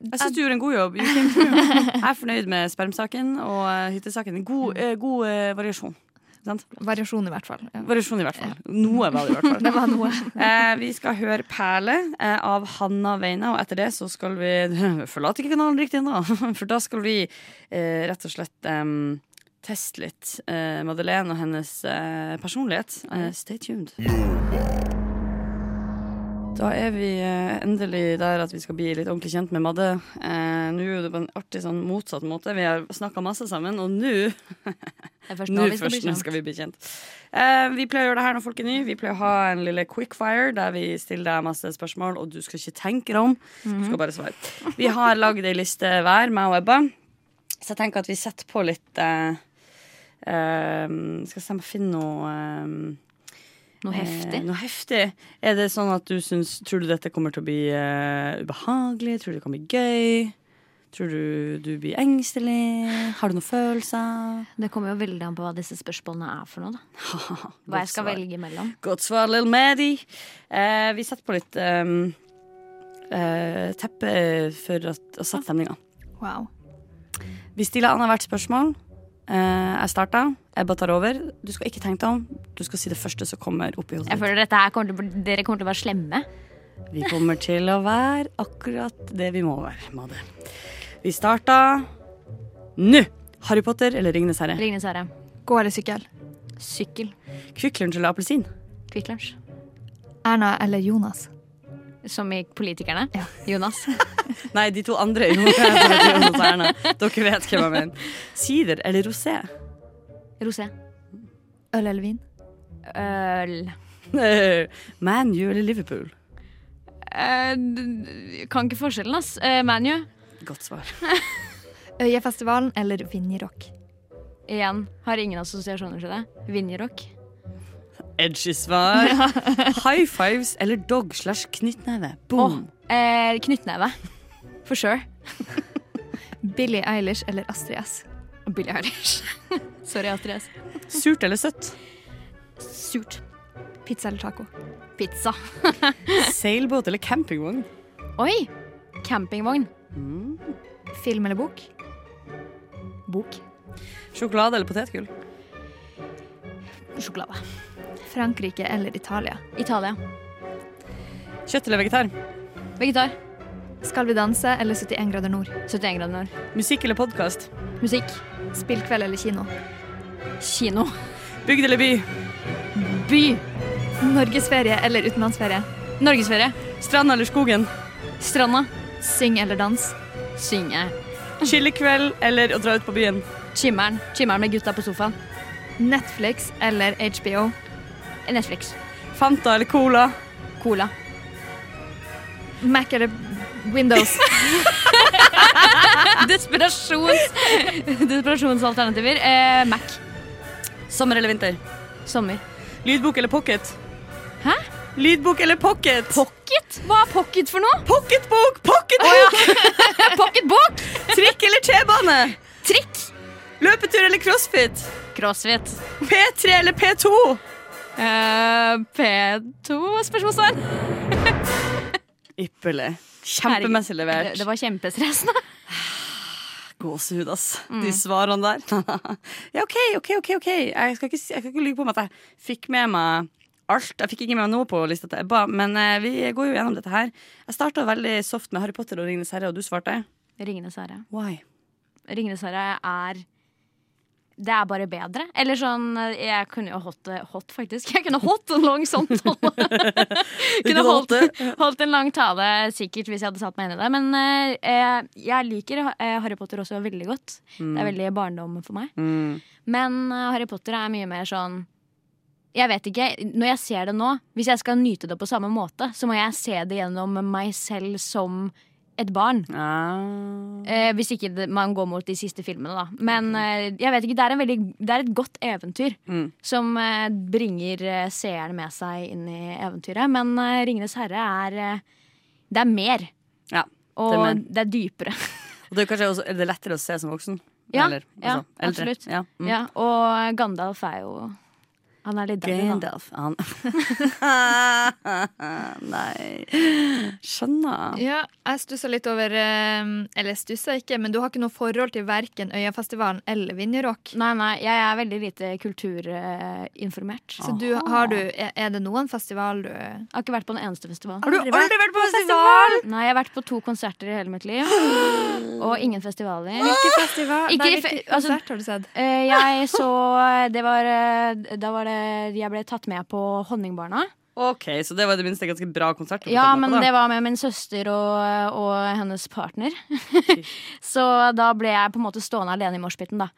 Jeg syns du gjorde en god jobb. You came. Jeg er fornøyd med spermsaken og eh, hyttesaken. God, eh, god uh, variasjon. Sant? Variasjon, i hvert fall. Ja. Variasjon i hvert fall. Noe var det i hvert fall. Det var noe. Eh, vi skal høre 'Perle' eh, av Hanna Veina, og etter det så skal vi Forlat ikke kanalen riktig ennå, for da skal vi eh, rett og slett teste litt eh, Madeleine og hennes eh, personlighet. Eh, stay tuned. Da er vi eh, endelig der at vi skal bli litt ordentlig kjent med Madde. Eh, nå er det på en artig sånn motsatt måte. Vi har snakka masse sammen, og nå er først nå vi skal først skal vi bli kjent. Eh, vi pleier å gjøre det her når folk er nye. Vi pleier å ha en lille quickfire der vi stiller deg masse spørsmål, og du skal ikke tenke deg om. Du skal bare svare. Vi har lagd ei liste hver, meg og Ebba. Så jeg tenker at vi setter på litt eh, eh, Skal se om jeg finner noe eh, Noe heftig. Eh, noe heftig. Er det sånn at du syns Tror du dette kommer til å bli eh, ubehagelig? Tror du det kan bli gøy? Tror du du blir engstelig? Har du noen følelser? Det kommer jo veldig an på hva disse spørsmålene er for noe. da Hva jeg skal svar. velge mellom. Godt svar, little Maddie. Eh, vi setter på litt um, eh, teppe for at, å sette stemninga. Wow. Vi stiller annethvert spørsmål. Eh, jeg starter. Ebba tar over. Du skal ikke tenke deg om. Du skal si det første som kommer opp i hodet Jeg føler dette her kommer til, Dere kommer til å være slemme. Vi kommer til å være akkurat det vi må være, Made. Vi starter nå. Harry Potter eller Ringenes herre? Ringenes herre. Gå eller sykkel? Sykkel. Kvikk Lunsj eller appelsin? Kvikk Lunsj. Erna eller Jonas? Som i Politikerne. Ja. Jonas. Nei, de to andre. Jonas og Erna. Dere vet hvem jeg mener. Sider eller rosé? Rosé. Øl eller vin? Øl. ManU eller Liverpool? Uh, kan ikke forskjellen, ass. Uh, ManU. Godt svar. Øyafestivalen eller Vinjerock? Igjen. Har ingen assosiasjoner til det. Vinjerock. Edgy svar. High fives eller dog slash knyttneve? Boom. Eh, knyttneve. For sure. Billie Eilish eller Astrid S? Billie Eilish. Sorry, Astrid S. Surt eller søtt? Surt. Pizza eller taco? Pizza. Seilbåt eller campingvogn? Oi! Campingvogn. Film eller bok? Bok. Sjokolade eller potetgull? Sjokolade. Frankrike eller Italia? Italia. Kjøtt eller vegetar? Vegetar. Skal vi danse eller 71 grader nord? 71 grader nord. Musikk eller podkast? Musikk. Spillkveld eller kino? Kino. Bygd eller by? By. Norgesferie eller utenlandsferie? Norgesferie. Stranda eller skogen? Stranda. Syng eller dans? Synge. Chillekveld eller å dra ut på byen? Chimmeren. Chimmeren med gutta på sofaen. Netflix eller HBO? Netflix. Fanta eller Cola? Cola. Mac eller Windows? Desperasjons... Desperasjonsalternativer. Eh, Mac. Sommer eller vinter? Sommer. Lydbok eller pocket? Hæ? Lydbok eller pocket? Pocket? Hva er pocket for noe? Pocketbok! Pocketbok! Pocketbok! Trikk eller T-bane? Trikk. Løpetur eller crossfit? Crossfit. P3 eller P2? Eh, P2? Spørsmålstegn. Ypperlig. Kjempemessig levert. Det, det var kjempestressende. Gåsehud, ass. De svarene der. ja, OK, OK, OK. ok Jeg skal ikke, jeg skal lyve på meg at jeg fikk med meg alt. Jeg fikk ikke med meg noe på lista til Ebba, men uh, vi går jo gjennom dette her. Jeg starta veldig soft med Harry Potter og Ringenes herre, og du svarte Ringenes herre. why? Ringenes herre er Det er bare bedre. Eller sånn Jeg kunne jo hatt det hot, faktisk. Jeg kunne hatt en lang samtale. kunne holdt, holdt en lang tale sikkert hvis jeg hadde satt meg inn i det. Men eh, jeg liker eh, Harry Potter også veldig godt. Det er veldig barndom for meg. Mm. Men eh, Harry Potter er mye mer sånn Jeg vet ikke, Når jeg ser det nå, hvis jeg skal nyte det på samme måte, så må jeg se det gjennom meg selv som et barn. Ah. Eh, hvis ikke det, man går mot de siste filmene, da. Men eh, jeg vet ikke, det er, en veldig, det er et godt eventyr Mm. som eh, bringer eh, seeren med seg inn i eventyret. Men eh, 'Ringenes herre' er eh, Det er mer. Ja. Og det det er er, dypere. Og det er kanskje også er det lettere å se som voksen? Ja, Eller, ja, altså, absolutt. Ja. Mm. Ja, og Gandalf er jo Han er litt. Gandalf. Han Nei. Skjønner. Ja, jeg stussa litt over eh, Eller stussa ikke, men du har ikke noe forhold til verken Øyafestivalen eller Vinjerock. Nei, nei, jeg er veldig lite kulturinformert. Så du, har du, er det noen festival du Jeg har ikke vært på en eneste festival. Har du aldri vært på festival? Nei, jeg har vært på to konserter i hele mitt liv. Og ingen festivaler. Hvilken festival? Ikke Nei, fe- hvilken altså- konsert har du sett? Eh, jeg så Det var eh, Da var det Jeg ble tatt med på Honningbarna. OK, så det var i det minste en ganske bra konsert. Ja, men på, det var med min søster og, og hennes partner. så da ble jeg på en måte stående alene i moshpiten, da.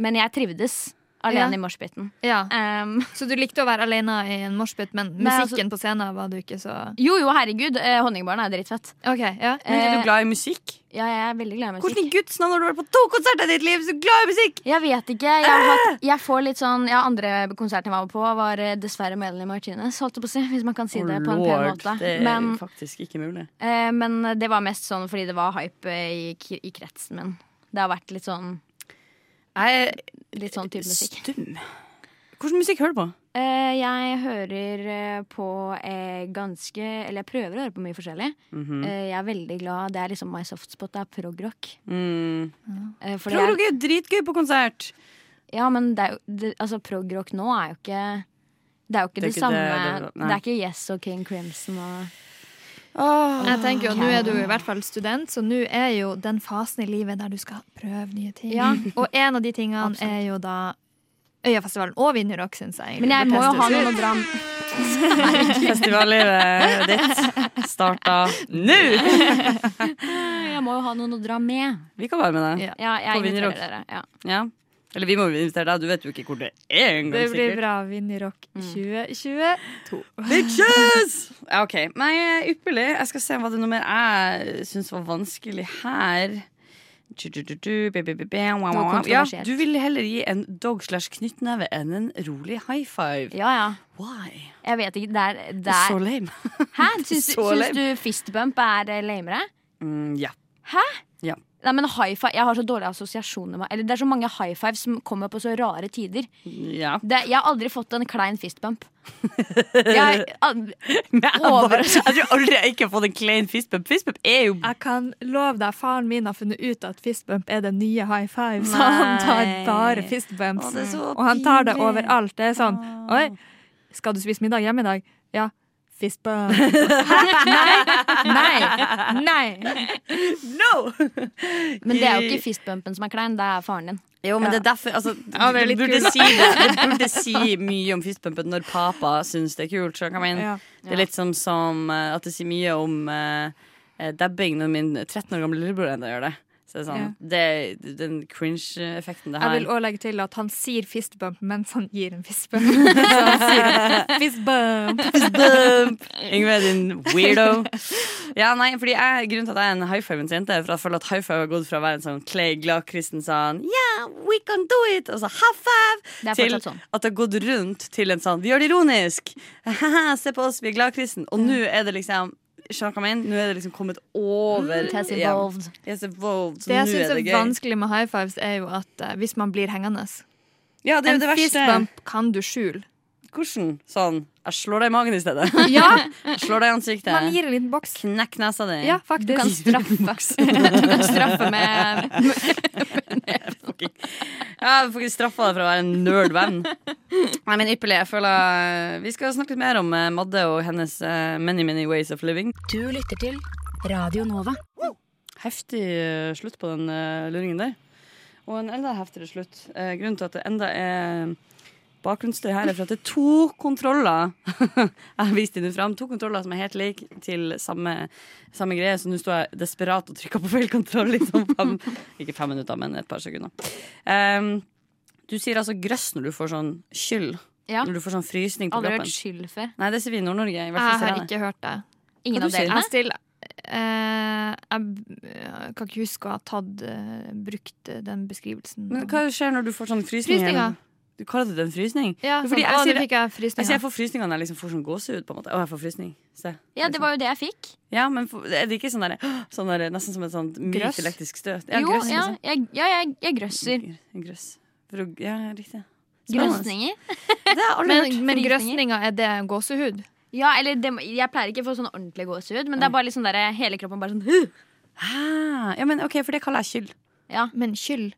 Men jeg trivdes alene Ja. i moshpiten. Ja. Um, Så du likte å være alene i en moshpit, men musikken altså- musikken på scenen var du ikke så jo, jo, herregud. Eh, Honningbarna er dritfett. Okay, ja. Men er eh, du glad i musikk? Ja, jeg er veldig glad i musikk. Hvordan i Guds navn har du vært på to konserter i ditt liv, så glad i musikk? Jeg vet ikke. Jeg, har hatt, jeg får litt sånn Ja, andre konserten jeg var på, var eh, dessverre Melanie Martinez, holdt jeg på å si. Hvis man kan si det på en pen måte. det er Men, faktisk ikke mulig. eh, men det var mest sånn fordi det var hype eh, i, i kretsen min. Det har vært litt sånn Jeg er Litt sånn type musikk. stum. Hvilken musikk hører du på? Eh, jeg hører eh, på eh, ganske Eller jeg prøver å høre på mye forskjellig. Mhm. Eh, jeg er veldig glad Det er liksom my soft spot. Det er prog-rock. Mm. Prog rock er jo dritgøy på konsert. Ja, men det er jo det, Altså, prog-rock nå er jo ikke Det er jo ikke Det er det, ikke samme det, det- er ikke Yes og King Crimson og Jeg tenker jo, Nå er du i hvert fall student, så nå er jo den fasen i livet der du skal prøve nye ting. Ja. Og en av de tingene Absolutt. er jo da Øyafestivalen og Vinjerock, syns jeg. Men jeg må jo ha noen å dra Festivallivet ditt starta nå! Jeg må jo ha noen å dra med. Vi kan være med deg. Ja. På Vinjerock. Ja. Eller vi må jo invitere deg. Du vet jo ikke hvor det er engang. Det blir sikkert. bra. Vinjerock 2022. Bitches! Ja, OK. Nei, ypperlig. Jeg skal se hva det er noe mer jeg syns var vanskelig her. Ja, du vil heller gi en dog slash knyttneve enn en rolig high five. ja, ja. Why? Jeg vet ikke. Det er, er så er lame. Hæ? Syns, du- syns lame. du fistbump er eh, lamere? Mm, ja. Nei, men high five, Jeg har så dårlige assosiasjoner med Eller det er så mange high fives som kommer på så rare tider. ja. Det, jeg har aldri fått en klein fistbump. Jeg, al- jeg, Over- jeg tror aldri jeg ikke har fått en klein fistbump. Fistbump er jo Jeg kan love deg, faren min har funnet ut at fistbump er den nye high five. Så han tar bare fistbumps. Å, det er så Og han tar det overalt. Det er sånn Oi, skal du spise middag hjemme i dag? Ja. Fistbump. Nei! Nei! Nei! No! men det er jo ikke fistbumpen som er klein, det er faren din. Jo, men Ja. det er derfor altså, Ja, det er burde si det. det, burde si mye om fistbumpen når papa syns det er kult. Ja. Det er litt som, som eh, at det sier mye om uh, dabbing når min 13 år gamle lillebror enda gjør det. Så sånn, det, den cringe-effekten det Jeg vil òg legge til at han sier fistbump mens han gir en fistbump. Så han sier fistbump. Bump! Yngve, din weirdo. Ja, nei, fordi jeg, Grunnen til at jeg er en high five-ens jente, er for at jeg føler at high five har gått fra å være en sånn Clay glad-kristen sånn Yeah, we can do it! Og så high five! Til sånn. at det har gått rundt til en sånn Vi gjør det ironisk! Se på oss, vi er glad-kristen. Og nå er det liksom Skjønner du hva jeg mener? Nå er det liksom kommet over It involved. Yeah. Yes, evolved. Det jeg syns er er vanskelig med high fives, er jo at uh, hvis man blir hengende Ja, det En fist bump fistbump kan du skjule. Hvordan? Sånn Jeg slår deg i magen i stedet. Ja, slår deg i ansiktet. man gir en liten boks. Knekk nesa di. Ja, Du kan faktisk. straffe. Du kan straffe med med du får ikke straffa deg for å være en nerd-venn. Nei, men ypperlig. Jeg føler eh, Vi skal snakke litt mer om eh, Madde og hennes eh, many, many ways of living. Du lytter til Radio Nova. Heftig slutt på den uh, luringen der. Og en enda heftigere slutt. Grunnen til at det enda er bakgrunnsstøy her, er for at det er to kontroller. jeg har vist dem fram. To kontroller som er helt like til samme, samme greie. Så nå sto jeg desperat og trykka på feil kontroll. Liksom. Fem, ikke fem minutter, men et par sekunder. Um, du sier altså grøss når du får sånn skyld. Ja. Når du får sånn frysning på Aldri hørt kroppen. skyld før. Nei, det sier vi i Nord-Norge. Jeg har ikke hørt det. Ingen av delene. Jeg eh, Jeg kan ikke huske å ha tatt uh, brukt eh, den beskrivelsen. Men hva skjer når du får sånn frysning? Frysninger. Du kaller det en frysning? Ja, Fordi sånn, jeg å, sier fikk jeg Jeg sier jeg får frysninger når jeg liksom får sånn gåsehud. på en måte Å, jeg får frysning. Se. Ja, det var jo det jeg fikk. Ja, men er det ikke sånn der, sånn der Nesten som et sånt mykt elektrisk støt? jo, grøss, ja, liksom. jeg, ja, jeg, jeg grøsser. Grøss. Ja, riktig. Grøsninger? Men, men grøsninga, er det gåsehud? Ja, eller det, Jeg pleier ikke å få sånn ordentlig gåsehud, men det er bare sånn der, hele kroppen bare sånn! Hæ? Ja, men ok, for det kaller jeg kyll. Ja. Men skyld.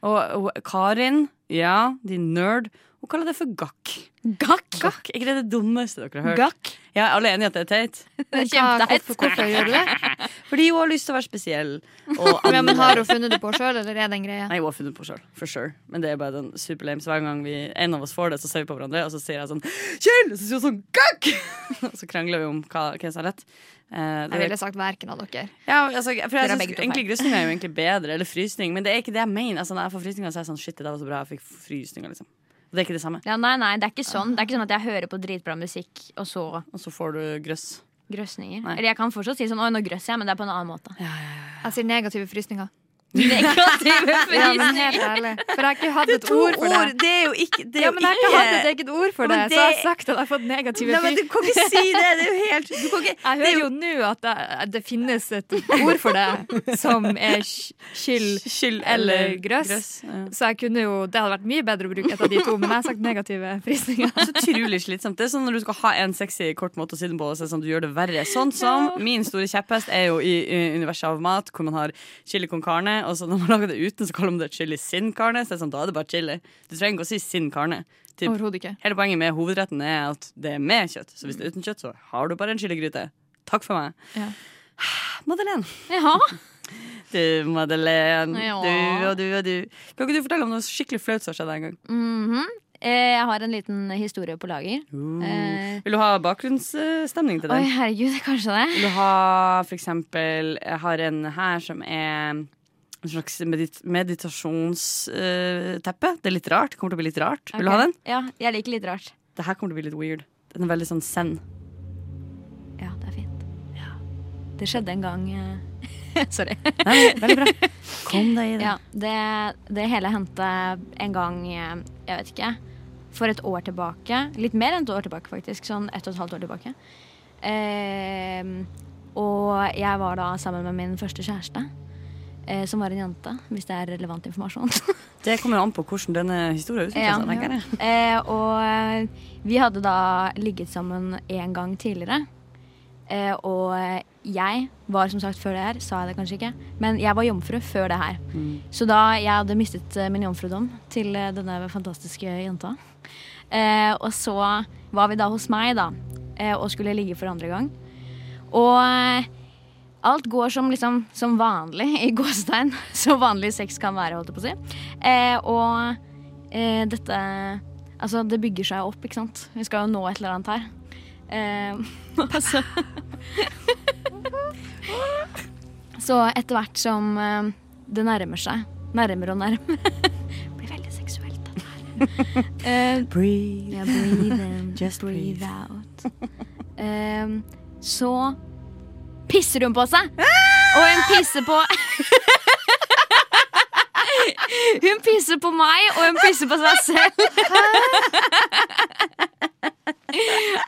Og, og Karin, ja, din nerd, hun kaller det for gakk. Gakk? Gakk, ikke det det dummeste dere har hørt? Gakk? Ja, alle er enige at det er teit? Kjempeteit. hvorfor, hvorfor gjør du det? Fordi hun har lyst til å være spesiell. Ja, men. Har hun funnet det på sjøl, eller er det en greie? Nei, hun har funnet det på sjøl. For sure. Men det er bare den superlame. Så hver gang vi, en av oss får det, så ser vi på hverandre, og så sier jeg sånn Kjell! Og så sier hun sånn Gakk! Og så krangler vi om hva, hvem som har rett. Uh, det Jeg ville sagt verken av dere. ja, altså, for jeg synes, egentlig. Grøsning er jo egentlig bedre, eller frysning, men det er ikke det jeg mener. Altså, når jeg får frysninger, så er jeg sånn shit, det var så bra, jeg fikk frysninger, liksom. Det er ikke det samme. Ja, nei, nei, det er ikke sånn. Det er ikke sånn at jeg hører på dritbra musikk, og så Og så får du grøss. grøsninger. Nei. Eller jeg kan fortsatt si sånn Oi, nå grøsser jeg, men det er på en annen måte. Jeg sier negative frysninger. Negative Ja, men helt ærlig. For jeg har ikke hatt et ord for det. Det er jo ikke det er Ja, men jeg har ikke hatt et eget ord for det, det, så jeg har det- sagt at jeg har fått negative Nei, men du kan ikke si det! Det er jo helt du kan ikke, Jeg er hører jo nå at det, det finnes et ord for det som er skyld skyld eller grøss. ja. Så jeg kunne jo, det hadde vært mye bedre å bruke et av de to, men jeg har sagt negative frysninger. Så utrolig slitsomt. Det er sånn når du skal ha en sexy kort måte å si det på, så sånn du gjør det verre. Sånn som min store kjepphest er jo i, i universet av mat, hvor man har chili con carne, og så når man lager det uten, så kaller man det chili sin carne. Så det er sånn, da er det bare chili. Du trenger ikke å si sin carne. Typ, Overhodet ikke. hele poenget med hovedretten er at det er med kjøtt. Så hvis det er uten kjøtt, så har du bare en chiligryte. Takk for meg. Ja. Madeleine. Ja. Du, Madeleine. Ja. Du og du og du. Kan ikke du fortelle om noe skikkelig flaut som skjedde en gang? Mm -hmm. jeg har en liten historie på lager. Eh, Vil du ha bakgrunnsstemning til oi, herregud, kanskje det. Vil du ha for eksempel Jeg har en her som er en slags medit meditasjonsteppe. det er litt rart. Kommer til å bli litt rart. Vil du ha den? Ja, jeg liker litt rart. Det her kommer til å bli litt weird. Den er veldig sånn zen. Ja, det er fint. Det skjedde en gang eh, Sorry. Nei, veldig bra. Kom deg i det. Ja, det, det hele hendte en gang, eh, jeg vet ikke, for et år tilbake. Litt mer enn et år tilbake, faktisk. Sånn ett og et halvt år tilbake. Eh, og jeg var da sammen med min første kjæreste, eh, som var en jente, hvis det er relevant informasjon. Det kommer an på hvordan denne historien utvikler seg. tenker jeg. Eh, og eh, vi hadde da ligget sammen en gang tidligere. Eh, og jeg var som sagt før det her, sa jeg det kanskje ikke, men jeg var jomfru før det her. Så da jeg hadde mistet eh, min jomfrudom til eh, denne fantastiske jenta, eh, og så var vi da hos meg da, eh, og skulle ligge for andre gang. Og eh, alt går som, liksom, som vanlig i gåstein. Så vanlig sex kan være, holdt jeg på å si. Eh, og eh, dette Altså, det bygger seg opp, ikke sant. Vi skal jo nå et eller annet her. Eh, altså. Så etter hvert som eh, det nærmer seg, nærmere og nærmere Blir veldig seksuelt, dette her. Eh, Breathe. ja, breathe in, Just breathe out. Ehm, så pisser hun på seg. Og hun pisser på Hun pisser på meg, og hun pisser på seg selv.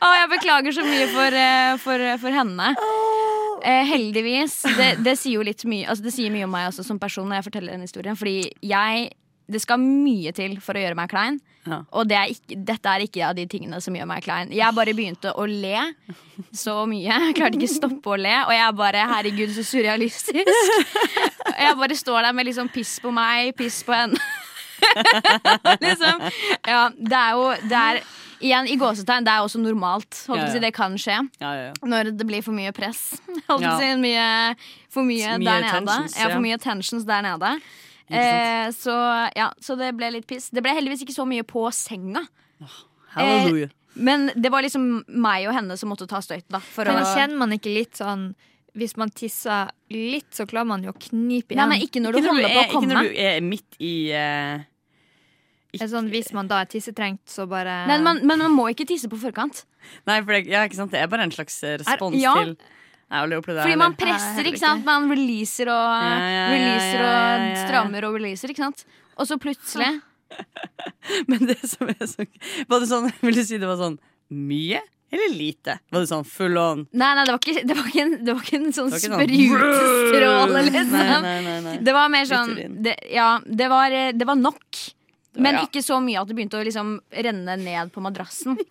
Og jeg beklager så mye for, eh, for, for henne. Eh, heldigvis. Det, det sier jo litt mye altså Det sier mye om meg også som person når jeg forteller den historien. Fordi jeg Det skal mye til for å gjøre meg klein. Ja. Og det er ikke, dette er ikke av de tingene som gjør meg klein. Jeg bare begynte å le så mye. Jeg klarte ikke stoppe å le. Og jeg bare Herregud, så surrealistisk. Jeg bare står der med liksom piss på meg, piss på henne. liksom. Ja, det er jo det er, Igjen, i gåsetegn, det er også normalt. Ja, å si, det kan skje Ja, ja, ja. når det blir for mye press. Ja. å si, mye, for mye, Mye der nede. ja, ja. for mye tensions der nede. Ikke Eh, så, ja, så det ble litt piss. Det ble heldigvis ikke så mye på senga. Halleluja. Men det var liksom meg og henne som måtte ta støyten. For Men å, kjenner man ikke litt sånn Hvis man tisser litt, så klarer man jo å knipe Nei, igjen. men ikke når du Ikke når du holder på er, ikke når du er midt i uh, Det er sånn, hvis man da er tissetrengt, så bare Nei, man, men man må ikke tisse på forkant. Nei, for det, ja, ikke sant? det er bare en slags respons respons ja. til Fordi man presser, ikke sant? Man releaser og releaser og strammer og releaser, ikke sant? Og så plutselig Men det som er så Var det sånn, Vil du si det var sånn mye eller lite? Var det sånn full on? Nei, nei, det var ikke, det var ikke, en, det var ikke en sånn sånn- sprutestråle, liksom. Nei, nei, nei, nei. Det var mer sånn det, Ja, det var, det var nok Men ja. ikke så mye at det begynte å liksom renne ned på madrassen.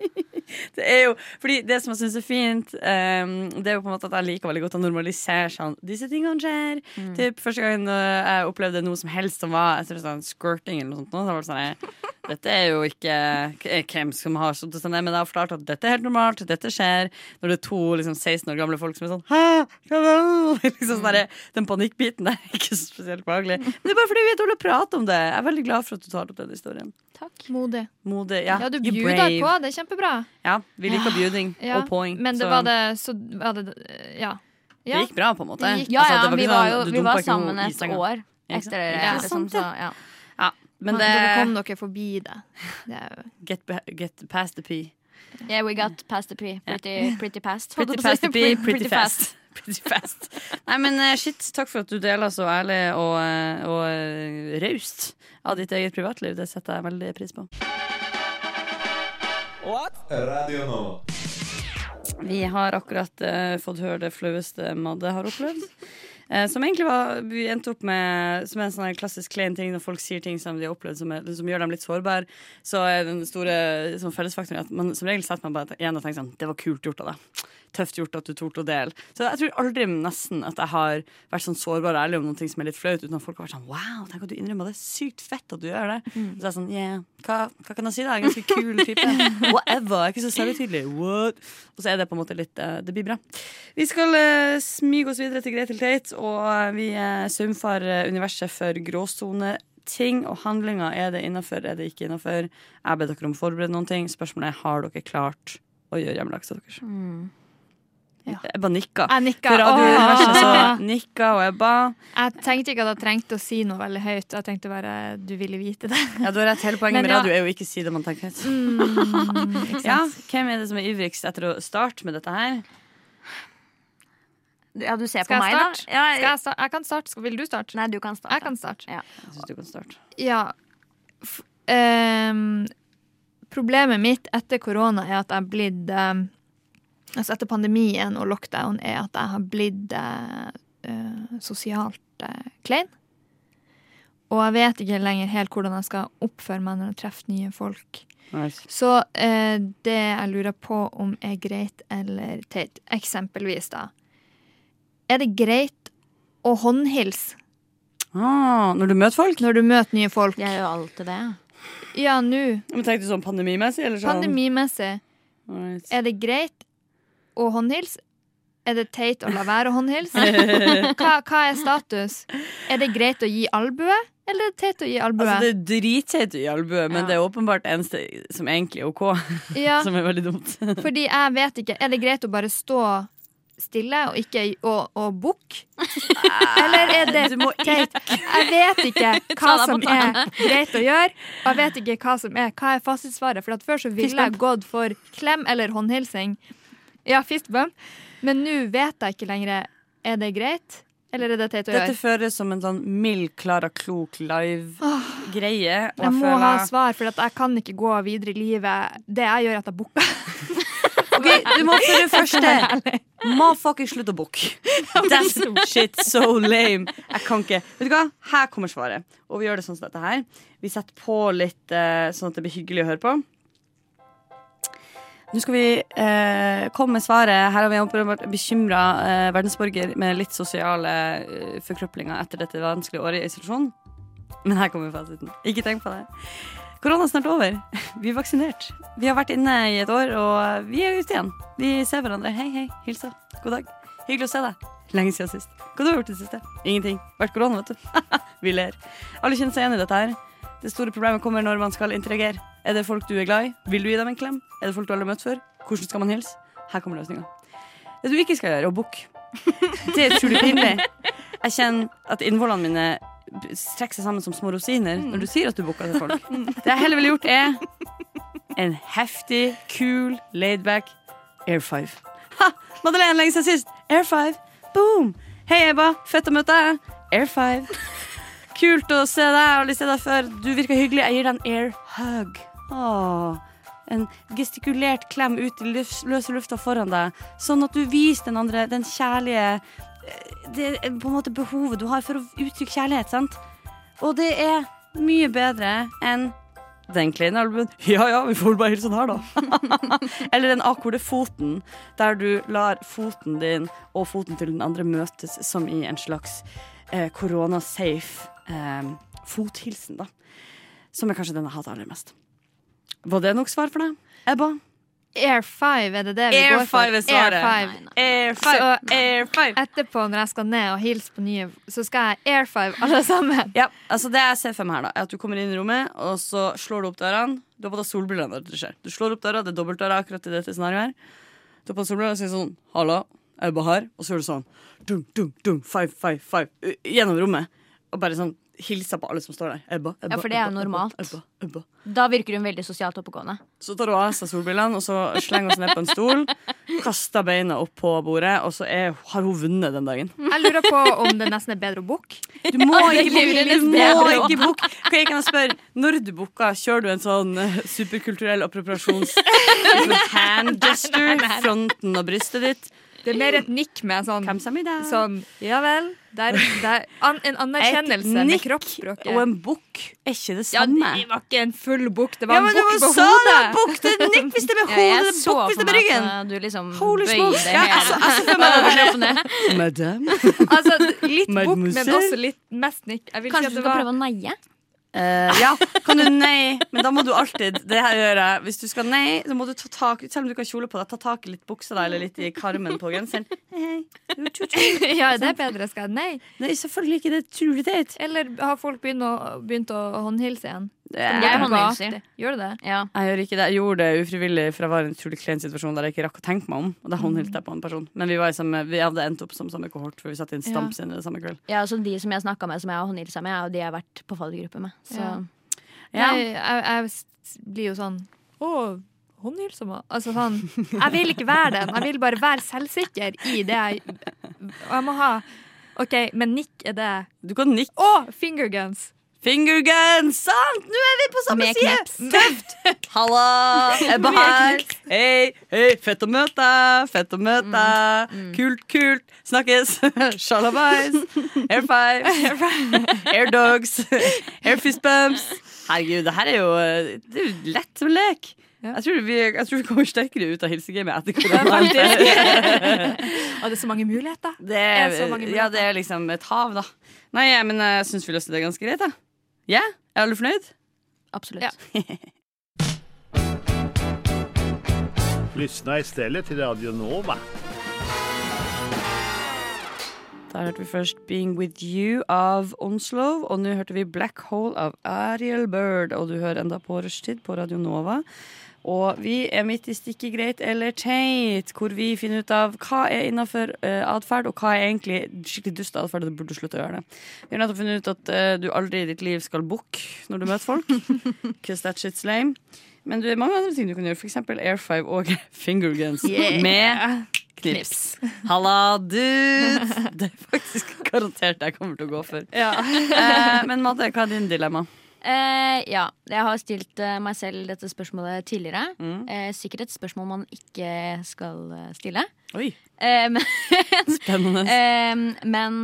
Det er jo, fordi det som jeg syns er fint, um, det er jo på en måte at jeg liker veldig godt å normalisere sånn Disse tingene skjer. Typ Første gangen øh, jeg opplevde noe som helst som var jeg tror sånn squirting eller noe sånt, så var det sånn Dette er jo ikke hvem som har sånn, men jeg har forklart at dette er helt normalt, dette skjer. Når det er to liksom, 16 år gamle folk som er sånn Hæ? Hva da?» liksom sånn der, Den panikkbiten der er ikke spesielt behagelig. Men det er bare fordi vi er dårlige å prate om det. Jeg er veldig glad for at du tar opp den historien. Modig. Modig. Ja, Ja, du bjuder på. Det er kjempebra. Ja, vi liker bjuding Ja, og poeng. Men det så var det Så var det Ja. det gikk bra, på en måte. Ja, Ja, Altså, var vi var sånn, jo vi var sammen et år etter det. Ja, liksom, så, det. ja. Men det dere kom dere forbi det. det jo get, get past the P. Yeah, we got past the P. Pretty, pretty past. Pretty past the P, pretty fast. Pretty fast. Nei, men eh, shit, takk for at du deler så ærlig og, eh, og eh, raust av ditt eget privatliv. Det setter jeg veldig pris på. Radio Nova. Vi har akkurat uh, fått høre det flaueste Madde har opplevd. Eh, som egentlig var Vi endte opp med Som en sånn klassisk klein ting når folk sier ting som de har opplevd som, som gjør dem litt sårbare. Så er den store sånn, fellesfaktoren at man som regel setter man bare igjen og tenker sånn Det var kult gjort av deg. Tøft gjort at du torde å dele. Så jeg tror aldri nesten at jeg har vært sånn sårbar og ærlig om ting som er litt flaut, uten at folk har vært sånn Wow, tenk at du innrømmer det. Sykt fett at du gjør det. Så er sånn Yeah, hva, hva kan jeg si da? Jeg er en ganske kul type. Whatever. Jeg er ikke så selvhøytidelig. What? Og så er det på en måte litt uh, Det blir bra. Vi skal uh, smyge oss videre til Gretel Tate, og eh, vi uh, saumfarer universet for gråsone. Ting og handlinger. Er det innafor, er det ikke innafor? Jeg ber dere om å forberede noen ting. Spørsmålet er har dere klart å gjøre hjemmeleksa deres. Ja. Jeg bare nikka. Jeg nikka. Radiouniverset nikka, og jeg ba. Jeg tenkte ikke at jeg trengte å si noe veldig høyt. Jeg tenkte bare du ville vite det. Ja, du har rett. Hele poenget Men med ja. radio er jo ikke si det man tenker høyt. Mm. Ja, hvem er det som er ivrigst etter å starte med dette her? Ja, du ser Skal på meg, da. Ja, jeg... Skal jeg, sta- jeg kan starte. Skal- Vil du starte? Nei, du kan starte. Jeg kan starte. Ja. Jeg synes du kan starte. Ja. F um, problemet mitt etter korona er at jeg er blitt ehm, Altså etter pandemien og lockdown er at jeg har blitt eh, eh, sosialt eh, klein. Og jeg vet ikke lenger helt hvordan jeg skal oppføre meg når jeg treffer nye folk. Nice. Så eh, det jeg lurer på om er greit eller teit, eksempelvis da Er det greit å håndhilse Ah, når du møter folk? når du møter nye folk? Jeg gjør alltid det. Ja, nå. Men Tenkte du sånn pandemimessig? Eller sånn? Pandemimessig, Right. er det greit å håndhilse? Er det teit å la være å håndhilse? Hva, hva er status? Er det greit å gi albue, eller er det teit å gi albue? Altså, det er dritteit å gi albue, men Ja. det er åpenbart eneste som egentlig er OK. ja, Som er veldig dumt. fordi jeg vet ikke. Er det greit å bare stå stille og ikke og, og bukke? Eller er det teit? Jeg vet ikke hva som er greit å gjøre, og jeg vet ikke hva som er Hva er fasitsvaret? For før så ville jeg gått for klem eller håndhilsing. Ja, fistbump. Men nå vet jeg ikke lenger. Er det greit, eller er det teit å Dette føres føles som en sånn mild, Klara Klok live-greie. Jeg må ha svar, for jeg kan ikke gå videre i livet. Det jeg gjør, er at jeg booker. Ok, Du må for det første Motherfucking slutte å booke. That's shit so lame. Jeg kan ikke. Vet du hva? Her kommer svaret. Og vi gjør det sånn som dette her. Vi setter på litt eh, sånn at det blir hyggelig å høre på. Nå skal vi eh, komme med svaret. Her har vi en åpenbart bekymra eh, verdensborger med litt sosiale eh, forkrøplinger etter dette vanskelige året i isolasjon. Men her kommer fasiten. Ikke tenk på det. Korona er snart over. Vi er vaksinert. Vi har vært inne i et år, og vi er ute igjen. Vi ser hverandre. Hei, hei. Hilsa. God dag. Hyggelig å se deg. Lenge siden sist. Hva har du gjort i det siste? Ingenting. Vært korona, vet du. vi ler. Alle kjenner seg igjen i dette her. Det store problemet kommer når man skal interagere. Er det folk du er glad i? Vil du gi dem en klem? Er det folk du aldri har møtt før? Hvordan skal man hilse? Her kommer løsninga. Det du ikke skal gjøre, er å booke. Det er utrolig pinlig. Jeg kjenner at innvollene mine strekker seg sammen som små rosiner når du sier at du booker til folk. Det jeg heller ville gjort, er en heftig, kul, laidback air five. Ha! Madeleine, lenge siden sist. Air five. Boom! Hei, Eba. Fett å møte deg. Air five. Kult å se deg. Jeg har lyst til deg før. Du virker hyggelig. Jeg gir deg en air hug. Åh. En gestikulert klem ut i løse lufta foran deg, sånn at du viser den andre den kjærlige eh, Det er på en måte behovet du har for å uttrykke kjærlighet, sant? Og det er mye bedre enn Den kleine albuen. Ja ja, vi får bare hilse sånn her, da. Eller den akkurat foten, der du lar foten din og foten til den andre møtes som i en slags eh, korona-safe eh, fothilsen, da. Som er kanskje den jeg hater aller mest. Var det nok svar for deg, Ebba? Air 5, er det det vi Air går for? 5 er svaret. Air 5. Air five, Så- air five. Etterpå, når jeg skal ned og hilse på nye, så skal jeg air 5 alle sammen. Ja, altså Det jeg ser for meg her, da er at du kommer inn i rommet, og så slår du opp dørene. Du har på deg solbriller når det skjer. Du slår opp døra, det er dobbeltdøra akkurat i dette scenarioet her. Du har på deg solbriller og sier sånn 'hallo, Ebba her. Og så gjør du sånn dum, dum, dum, five, five, five gjennom rommet. Og bare sånn hilser på alle som står der. Ebba, Ebba, Ja, for det er jo normalt. Ebba, Ebba. Da virker hun veldig sosialt oppegående. Så tar hun av seg solbrillene, og så slenger hun seg ned på en stol. Kaster beina opp på bordet, og så er, har hun vunnet den dagen. Jeg lurer på om det nesten er bedre å booke. Du må ikke booke! Kan jeg kan spørre, når du booker, kjører du en sånn eh, superkulturell appropriasjons hand gesture? Fronten og brystet ditt? Det er mer et nikk med sånn, sånn Ja vel. Der, der, an, en anerkjennelse med nikk kroppsspråket. Og en bukk er ikke det samme. ja, det var ikke en full bukk, det Ja, var ja, en du bukk på sa det! hodet. Bukk det er nikk hvis det er med Ja, hodet, det er så bukk hvis det er med ryggen. du liksom Holy bøyde smokes. Ja, altså, altså. Madame. Altså, litt bukk, men også litt mest nikk. Jeg vil Kanskje si du skal var prøve å neie? Eh, ja, kan du nei? Men da må du alltid Det her gjøre. Hvis du skal nei, så må du ta tak Selv om du ikke har kjole på deg, ta tak i litt buksa da, eller litt i karmen på genseren. Ja, det er bedre. Skal jeg Nei. Nei, selvfølgelig ikke. Det er det er. Eller har folk begynt å, begynt å håndhilse igjen? Jeg Tilbake. håndhilser. Gjør du det? Ja. Jeg gjør ikke det. Jeg gjorde det ufrivillig, for jeg var i en utrolig klein situasjon der jeg ikke rakk å tenke meg om. Og da håndhilte jeg på en person. Men vi, var i samme, vi hadde endt opp som samme kohort, for vi satt i en stamp ja. samme kveld. ja, så De som jeg snakka med, som jeg har håndhilsa med, er de jeg har vært på faddergruppe med. Så Ja. Ja. Jeg, jeg, jeg blir jo sånn Å, håndhilsa meg. Altså sånn Jeg vil ikke være den. Jeg vil bare være selvsikker i det jeg Og jeg må ha OK, men nikk er det Du kan nikke. Å, finger guns! Finger guns! Sant! Nå er vi på samme Med side! knips. Tøft! Halla! Ebba her. Hei, hei, fett å møte deg. Fett å møte deg. Kult, kult. Snakkes. Shalabais. Air five. Air dogs. Air fist bumps. Herregud, det her er jo Det er jo lett som lek. Ja. Jeg, tror vi, jeg tror vi kommer sterkere ut av hilsegamet etter korona. Og det er så mange muligheter. Det er så mange ja, det er liksom et hav, da. Nei, men jeg syns vi løste det ganske greit, da. Ja? Er du fornøyd? absolutt. Ja. Lyssna istället till Radio Nova. Da hørte vi først 'Being With You' av Onslow, og nå hørte vi 'Black Hole' av Ariel Bird. Og du hører enda på rushtid på Radio Nova. Og vi er midt i stikket greit eller teit, hvor vi finner ut av hva er innafor uh, atferd, og hva er egentlig skikkelig dust atferd, og du burde slutte å gjøre det. Vi har nettopp funnet ut at uh, du aldri i ditt liv skal booke når du møter folk. Cause that shit's lame. Men det er mange andre ting du kan gjøre, f.eks. Air Five og finger guns med knips. Halla, dude! Det er faktisk garantert jeg kommer til å gå for. Eh, men Madde, hva er din dilemma? Eh, ja, jeg har stilt eh, meg selv dette spørsmålet tidligere. Mm. Eh, sikkert et spørsmål man ikke skal eh, stille. Oi, Eh, men spennende. eh, men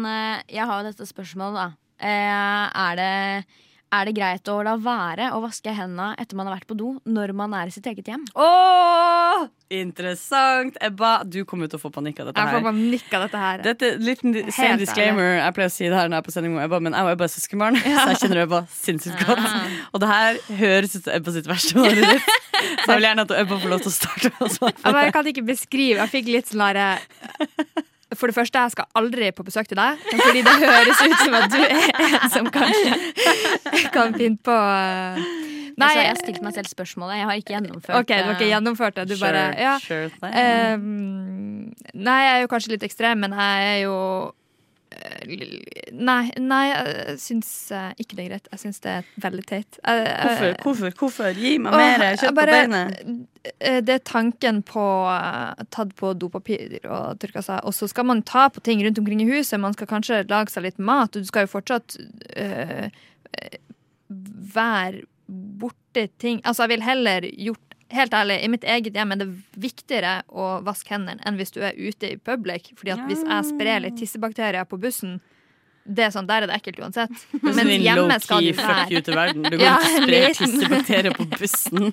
jeg har jo dette spørsmålet, da. Eh, er, det, er det greit å la være å vaske hendene etter man har vært på do, når man er i sitt eget hjem? Åh, interessant! Ebba, du kommer til å få panikk av dette Jeg får her. panikk av dette her. Dette en liten ærlig. disclaimer. Jeg pleier å si det her når jeg er på sending med Ebba, men jeg og Ebba er søskenbarn, så jeg kjenner Ebba sinnssykt godt. Og det her høres ut som Ebba sitt verste år. Så jeg vil gjerne at Ebba får lov til å starte. Jeg bare kan ikke beskrive. Jeg fikk litt sånn derre For det første, jeg skal aldri på besøk til deg. Fordi det høres ut som at du er en som kanskje kan finne på uh, Nei, jeg har stilt meg selv spørsmålet. Jeg har ikke gjennomført OK, du har ikke eh, gjennomført det. Du bare Ja. Sure. Ehm, nei, jeg er jo kanskje litt ekstrem, men jeg er jo eh, Nei, nei jeg syns eh, ikke det er greit. Jeg syns det er veldig teit. Jeg- Hvorfor? Hvorfor? Hvorfor? Gi meg mer kjøtt kjøtt på beinet. eh, Det er tanken på eh, tatt på dopapir og tørka seg. Og så skal man ta på ting rundt omkring i huset. Man skal kanskje lage seg litt mat, og du skal jo fortsatt eh, eh, være borti ting Altså, jeg vil heller gjort Helt ærlig, i mitt eget hjem er det viktigere å vaske hendene enn hvis du er ute i public. Fordi at hvis jeg sprer litt tissebakterier på bussen, det er sånn, Der er det ekkelt uansett. Men hjemme skal jo fuck you til verden. Du går Ja, og sprer tissebakterier på bussen.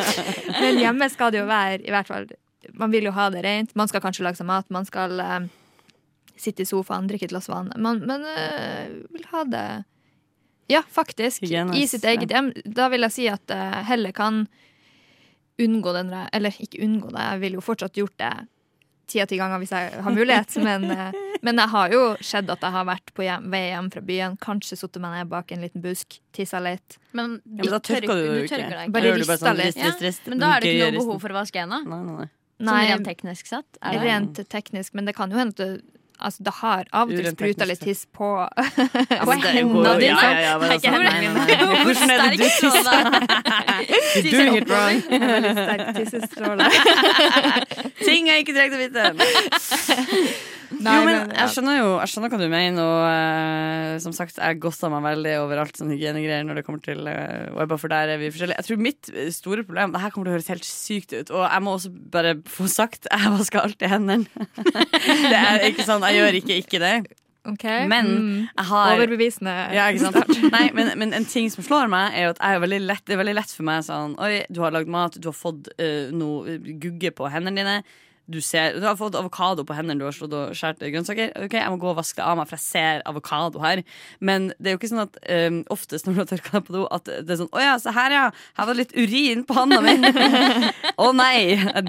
Men hjemme skal det jo være i hvert fall Man vil jo ha det rent. Man skal kanskje lage seg mat. Man skal eh, sitte i sofaen, drikke et glass vann. Man, men eh, vil ha det Ja, faktisk. Hygienes, I sitt eget hjem. Da vil jeg si at jeg heller kan unngå den der Eller ikke unngå det, jeg ville jo fortsatt gjort det ti av ti ganger hvis jeg har mulighet. men, eh, men jeg har jo sett at jeg har vært på hjem, vei hjem fra byen, kanskje sittet meg ned bak en liten busk, tissa litt. Men, Ja, men da tørker du jo ikke. tørker Bare du rista sånn litt. rist, rist, rist. Men da er det ikke noe behov for å vaske hendene. Nei, nei, nei. Sånn rent teknisk sett. Er det? rent teknisk, men det kan jo hende at det, altså, det har av og til spruta litt hiss tiss på Altså, er jo hendene dine. Ja, ja, ja, men altså, nei, nei, nei. Hvor Hvordan er det du tisser? stråle? You're doing it wrong. Veldig sterk tissestråle. Ting jeg ikke trengte å vite. Nei, jo, men men, jeg skjønner jo jeg skjønner hva du mener, og eh, som sagt, jeg gosser meg veldig over alt sånn hygienegreier når det kommer til uh, webber, for der er vi forskjellige. Jeg tror mitt eh, store problem Det her kommer til å høres helt sykt ut, og jeg må også bare få sagt jeg vasker alltid hendene. det er ikke sånn, jeg gjør ikke ikke det. Okay. Men Mm. jeg har Overbevisende. ja, ikke sant? Nei, men, men en ting som slår meg, er at jeg er veldig lett, det er veldig lett for meg sånn Oi, du har lagd mat, du har fått uh, noe gugge på hendene dine. Du, ser, du har fått avokado på hendene, du har slått og skåret grønnsaker. Ok, Jeg må gå og vaske det av meg, for jeg ser avokado her. Men det er jo ikke sånn at um, oftest når du har tørka deg på do, at det er sånn Å ja, se her, ja. Her var det litt urin på handa mi. Å nei!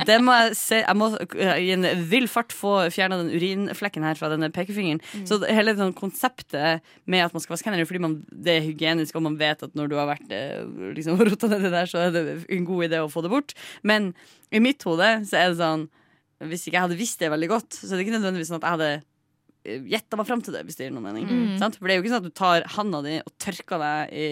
Det må jeg se Jeg må i en vill fart få fjerna den urinflekken her fra denne pekefingeren. Så det, hele sånn konseptet med at man skal vaske hendene, fordi man, det er hygienisk, og man vet at når du har vært eh, liksom, rota nedi der, så er det en god idé å få det bort. Men i mitt hode så er det sånn Hvis ikke jeg hadde visst det veldig godt, så er det ikke nødvendigvis sånn at jeg hadde gjetta meg fram til det, hvis det gir noen mening. Mm. Sant? For det er jo ikke sånn at du tar handa di og tørker deg i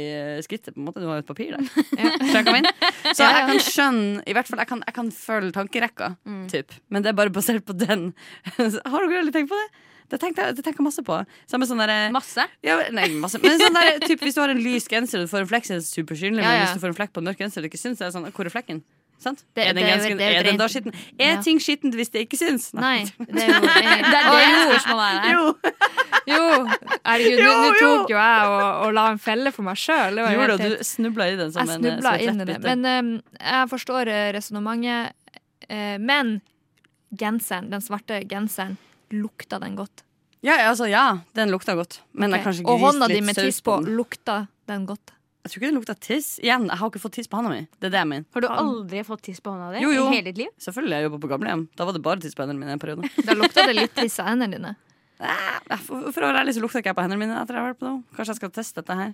skrittet. på en måte Du har jo et papir der. Mener? Så jeg kan skjønne I hvert fall, jeg kan, jeg kan følge tankerekka, typ. men det er bare basert på den. Har dere aldri tenkt på det? Det tenker jeg, det tenker masse på. Sånn derre Masse? ja, nei, masse. Men sånn der, typ, hvis du har en lys genser og du får en flekk, så er det supersynlig. Ja, Men ja. hvis du får en flekk på en mørk genser og du ikke syns, så er det sånn Hvor er flekken? Sant? Det- er den det er genseren, det er den da skitten? Er Ja. ting skittent hvis det ikke syns? Nei, det er jo Det er det oh, jo. spørsmålet er. Jo, Jo, herregud, nå tok jo jeg og, og la en felle for meg sjøl. gjorde det, du snubla i den som Jeg en eh, i det. Men um, jeg forstår uh, resonnementet. Uh, men genseren, den svarte genseren, lukta den godt? Ja, ja, altså, ja, den lukta godt. Men okay. jeg kanskje Og hånda di med tiss på, lukta den godt? Jeg tror ikke det lukta tiss. Igjen, jeg har ikke fått tiss på hånda mi. Det er det jeg mener. Har du aldri fått tiss på hånda di Jo, jo. i hele ditt liv? Selvfølgelig, jeg jobba på gamlehjem. Da var det bare tiss på hendene mine en periode. Da lukta det litt tiss av hendene dine. For, for å være ærlig så lukta ikke jeg på hendene mine etter jeg har vært på do. Kanskje jeg skal teste dette her.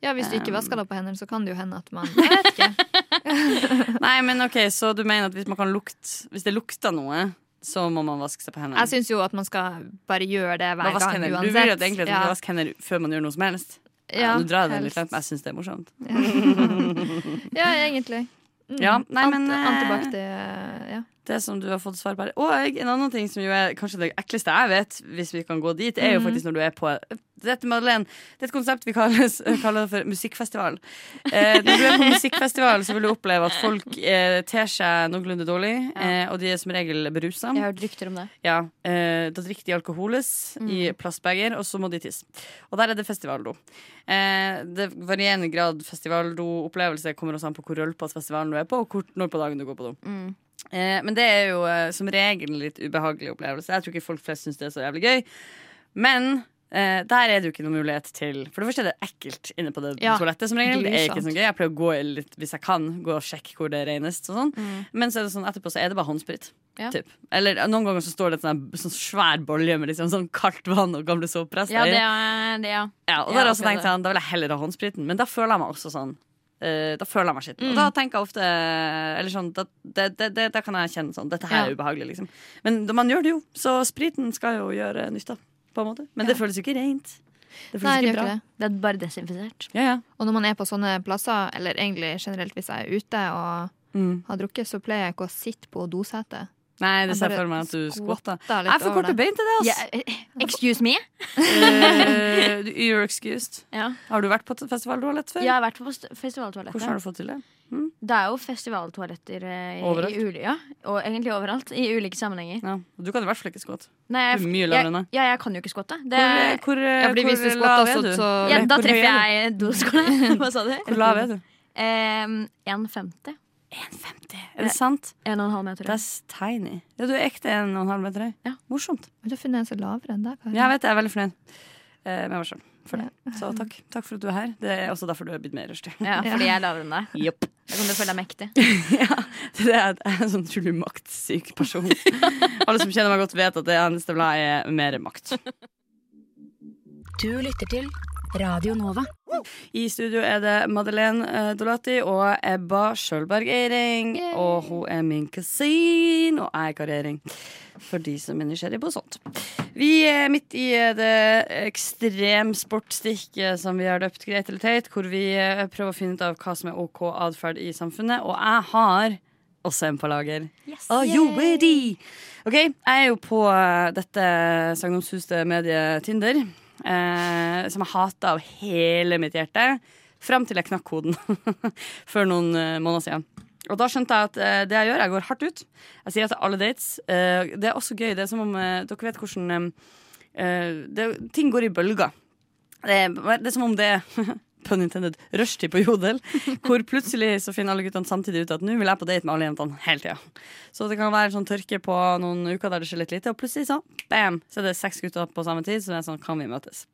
Ja, Hvis du ikke vasker deg på hendene, så kan det jo hende at man Jeg vet ikke. Nei, men ok, Så du mener at hvis, man kan lukte, hvis det lukter noe, så må man vaske seg på hendene? Jeg syns jo at man skal bare gjøre det Bare hver vask gang hendene. uansett. Du vil jo egentlig at man Ja. skal vaske hender før man gjør noe som helst? Ja, Nå drar jeg det litt langt, men jeg syns det er morsomt. Ja, egentlig. Mm. Ja, nei, men, Ant- eh, Antibac, det Ja. Det som du har fått svar på her. Og en annen ting som jo er kanskje det ekleste jeg vet, hvis vi kan gå dit, er jo Mhm. faktisk når du er på dette, Madeleine, det er et konsept vi kalles, kaller for musikkfestival. Eh, når du er på musikkfestival, så vil du oppleve at folk eh, ter seg noenlunde dårlig, eh, og de er som regel berusa. Jeg har hørt rykter om det. Ja, eh, da drikker de alkoholes i plastbeger, og så må de tisse. Og der er det festivaldo. Eh, det varierende grad festivaldo-opplevelse kommer også an på hvor rølpete festivalen du er på, og hvor, når på dagen du går på do. Mm. Eh, men det er jo eh, som regel en litt ubehagelig opplevelse. Jeg tror ikke folk flest syns det er så jævlig gøy. Men eh, der er det jo ikke noe mulighet til For det første er det ekkelt inne på det Ja, toalettet. som regel Det er ikke grusomt. så gøy. Jeg pleier å gå litt, hvis jeg kan, gå og sjekke hvor det er renest. Og sånn. Mm. Men så er det sånn etterpå så er det bare håndsprit. Ja. Typ. Eller eh, noen ganger så står det et sånn, sånn svær bolje med liksom sånn kaldt vann og gamle såperester Ja, i. det er det, ja. Ja, og da har jeg også tenkt sånn, da vil jeg heller ha håndspriten. Men da føler jeg meg også sånn Da føler jeg meg skitten. Og Mm. da tenker jeg ofte Eller sånn, da, det, det, det, da kan jeg kjenne sånn Dette her Ja. er ubehagelig, liksom. Men man gjør det jo. Så spriten skal jo gjøre nytta, på en måte. Men det føles jo ikke rent. Det føles Nei, det ikke gjør bra. ikke det. Det er bare desinfisert. Ja, ja. Og når man er på sånne plasser, eller egentlig generelt hvis jeg er ute og Mm. har drukket, så pleier jeg ikke å sitte på dosetet. Nei, det ser jeg for meg at du skvatter. Jeg får for korte bein til det, altså. Yeah. excuse me? uh, You're excused. Ja. Har du vært på festivaltoalett før? Jeg har vært på festivaltoalett. Hvordan har du fått til det? Det er jo festivaltoaletter eh, Overalt. i uli, ja. Og egentlig overalt. I ulike sammenhenger. Ja. Du kan i hvert fall ikke skvatte. Nei, er mye jeg, lavere enn ja, jeg kan jo ikke skvatte. Det, Hvor, hvor, Ja, lav er så, du? ja, da treffer er jeg doskåla. Hva sa du? Hvor lav er du? Eh, 1,50. 1,50. Er det sant? 1,5 meter. That's tiny. Ja, du er ekte 1,5 meter høy. Ja. Morsomt. Du har funnet en som er lavere enn deg. Ja, jeg vet det. Jeg er veldig fornøyd eh, med meg selv for det. Så takk. takk for at du er her. Det er også derfor du er blitt mer rustig. Ja, fordi jeg er lavere enn deg. Jeg Da kan du føle deg mektig. ja, det er, jeg er en sånn utrolig maktsyk person. Alle som kjenner meg godt, vet at det eneste vil ha, er mer makt. Du lytter til Radio Nova. I studio er det Madeleine eh, Dolati og Ebba Sjølberg Eiring. Og hun er min kusin, og jeg er Kari Eiring. For de som er nysgjerrig på sånt. Vi er midt i eh, det ekstremsportstikket som vi har døpt Greit eller teit, hvor vi eh, prøver å finne ut av hva som er OK atferd i samfunnet. Og jeg har også en på lager. Are you ready? OK, jeg er jo på eh, dette sagnomsuste mediet Tinder. Eh, som jeg hata av hele mitt hjerte. Fram til jeg knakk koden for noen eh, måneder siden. Og da skjønte jeg at eh, det jeg gjør, jeg går hardt ut. Jeg sier til alle dates. Det er også gøy. Det er som om dere vet hvordan det, Ting går i bølger. Det det er som om det pun intended, rushtid på Jodel. Hvor plutselig så finner alle guttene samtidig ut at nå vil jeg på date med alle jentene hele tida. Så det kan være sånn tørke på noen uker der det skjer litt lite, og plutselig så bam, så er det seks gutter på samme tid. Så det er sånn, kan vi møtes?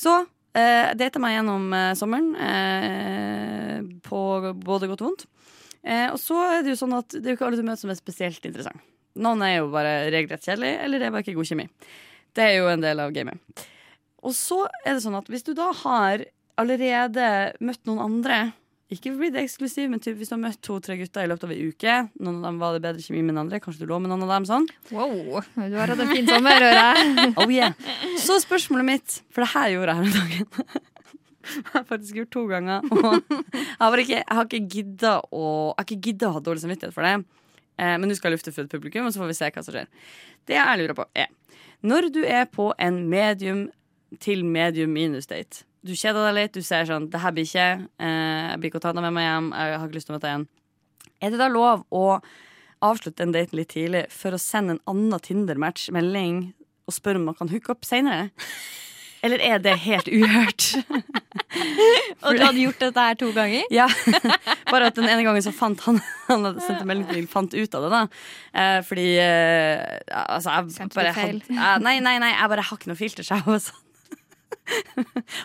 Så eh, data meg gjennom eh, sommeren, eh, på både godt og vondt. Eh, og så er det jo sånn at det er jo ikke alle du møter som er spesielt interessant. Noen er jo bare regelrett kjedelig, eller det er bare ikke god kjemi. Det er jo en del av gamet. Og så er det sånn at hvis du da har allerede møtt noen andre ikke bli det eksklusiv, men typ, hvis du har møtt to-tre gutter i løpet av ei uke, noen av dem var det bedre kjemi med enn andre, kanskje du lå med noen av dem sånn. Wow, du har hatt en fin sommer, hører jeg. Oh yeah. Så spørsmålet mitt, for det her gjorde jeg her om dagen. Jeg har faktisk gjort to ganger. Og jeg har, ikke, jeg har ikke gidda å å ha dårlig samvittighet for det. Eh, men nå skal jeg lufte for et publikum, og så får vi se hva som skjer. Det jeg lurer på, er Når du er på en medium til medium minus-date Du kjeder deg litt, du ser sånn Det her blir ikke eh, Jeg blir ikke å ta deg med meg hjem, jeg har ikke lyst til å møte deg igjen. Er det da lov å avslutte den daten litt tidlig for å sende en annen Tinder-match-melding og spørre om man kan hooke opp seinere? Eller er det helt uhørt? Og du hadde gjort dette her to ganger? Ja, Bare at den ene gangen så fant han Han hadde sendt en melding til fant ut av det, da. Eh, fordi eh, Altså, jeg Sendte bare hadde eh, Nei, nei, nei, jeg bare har ikke noe filter, så jeg var sånn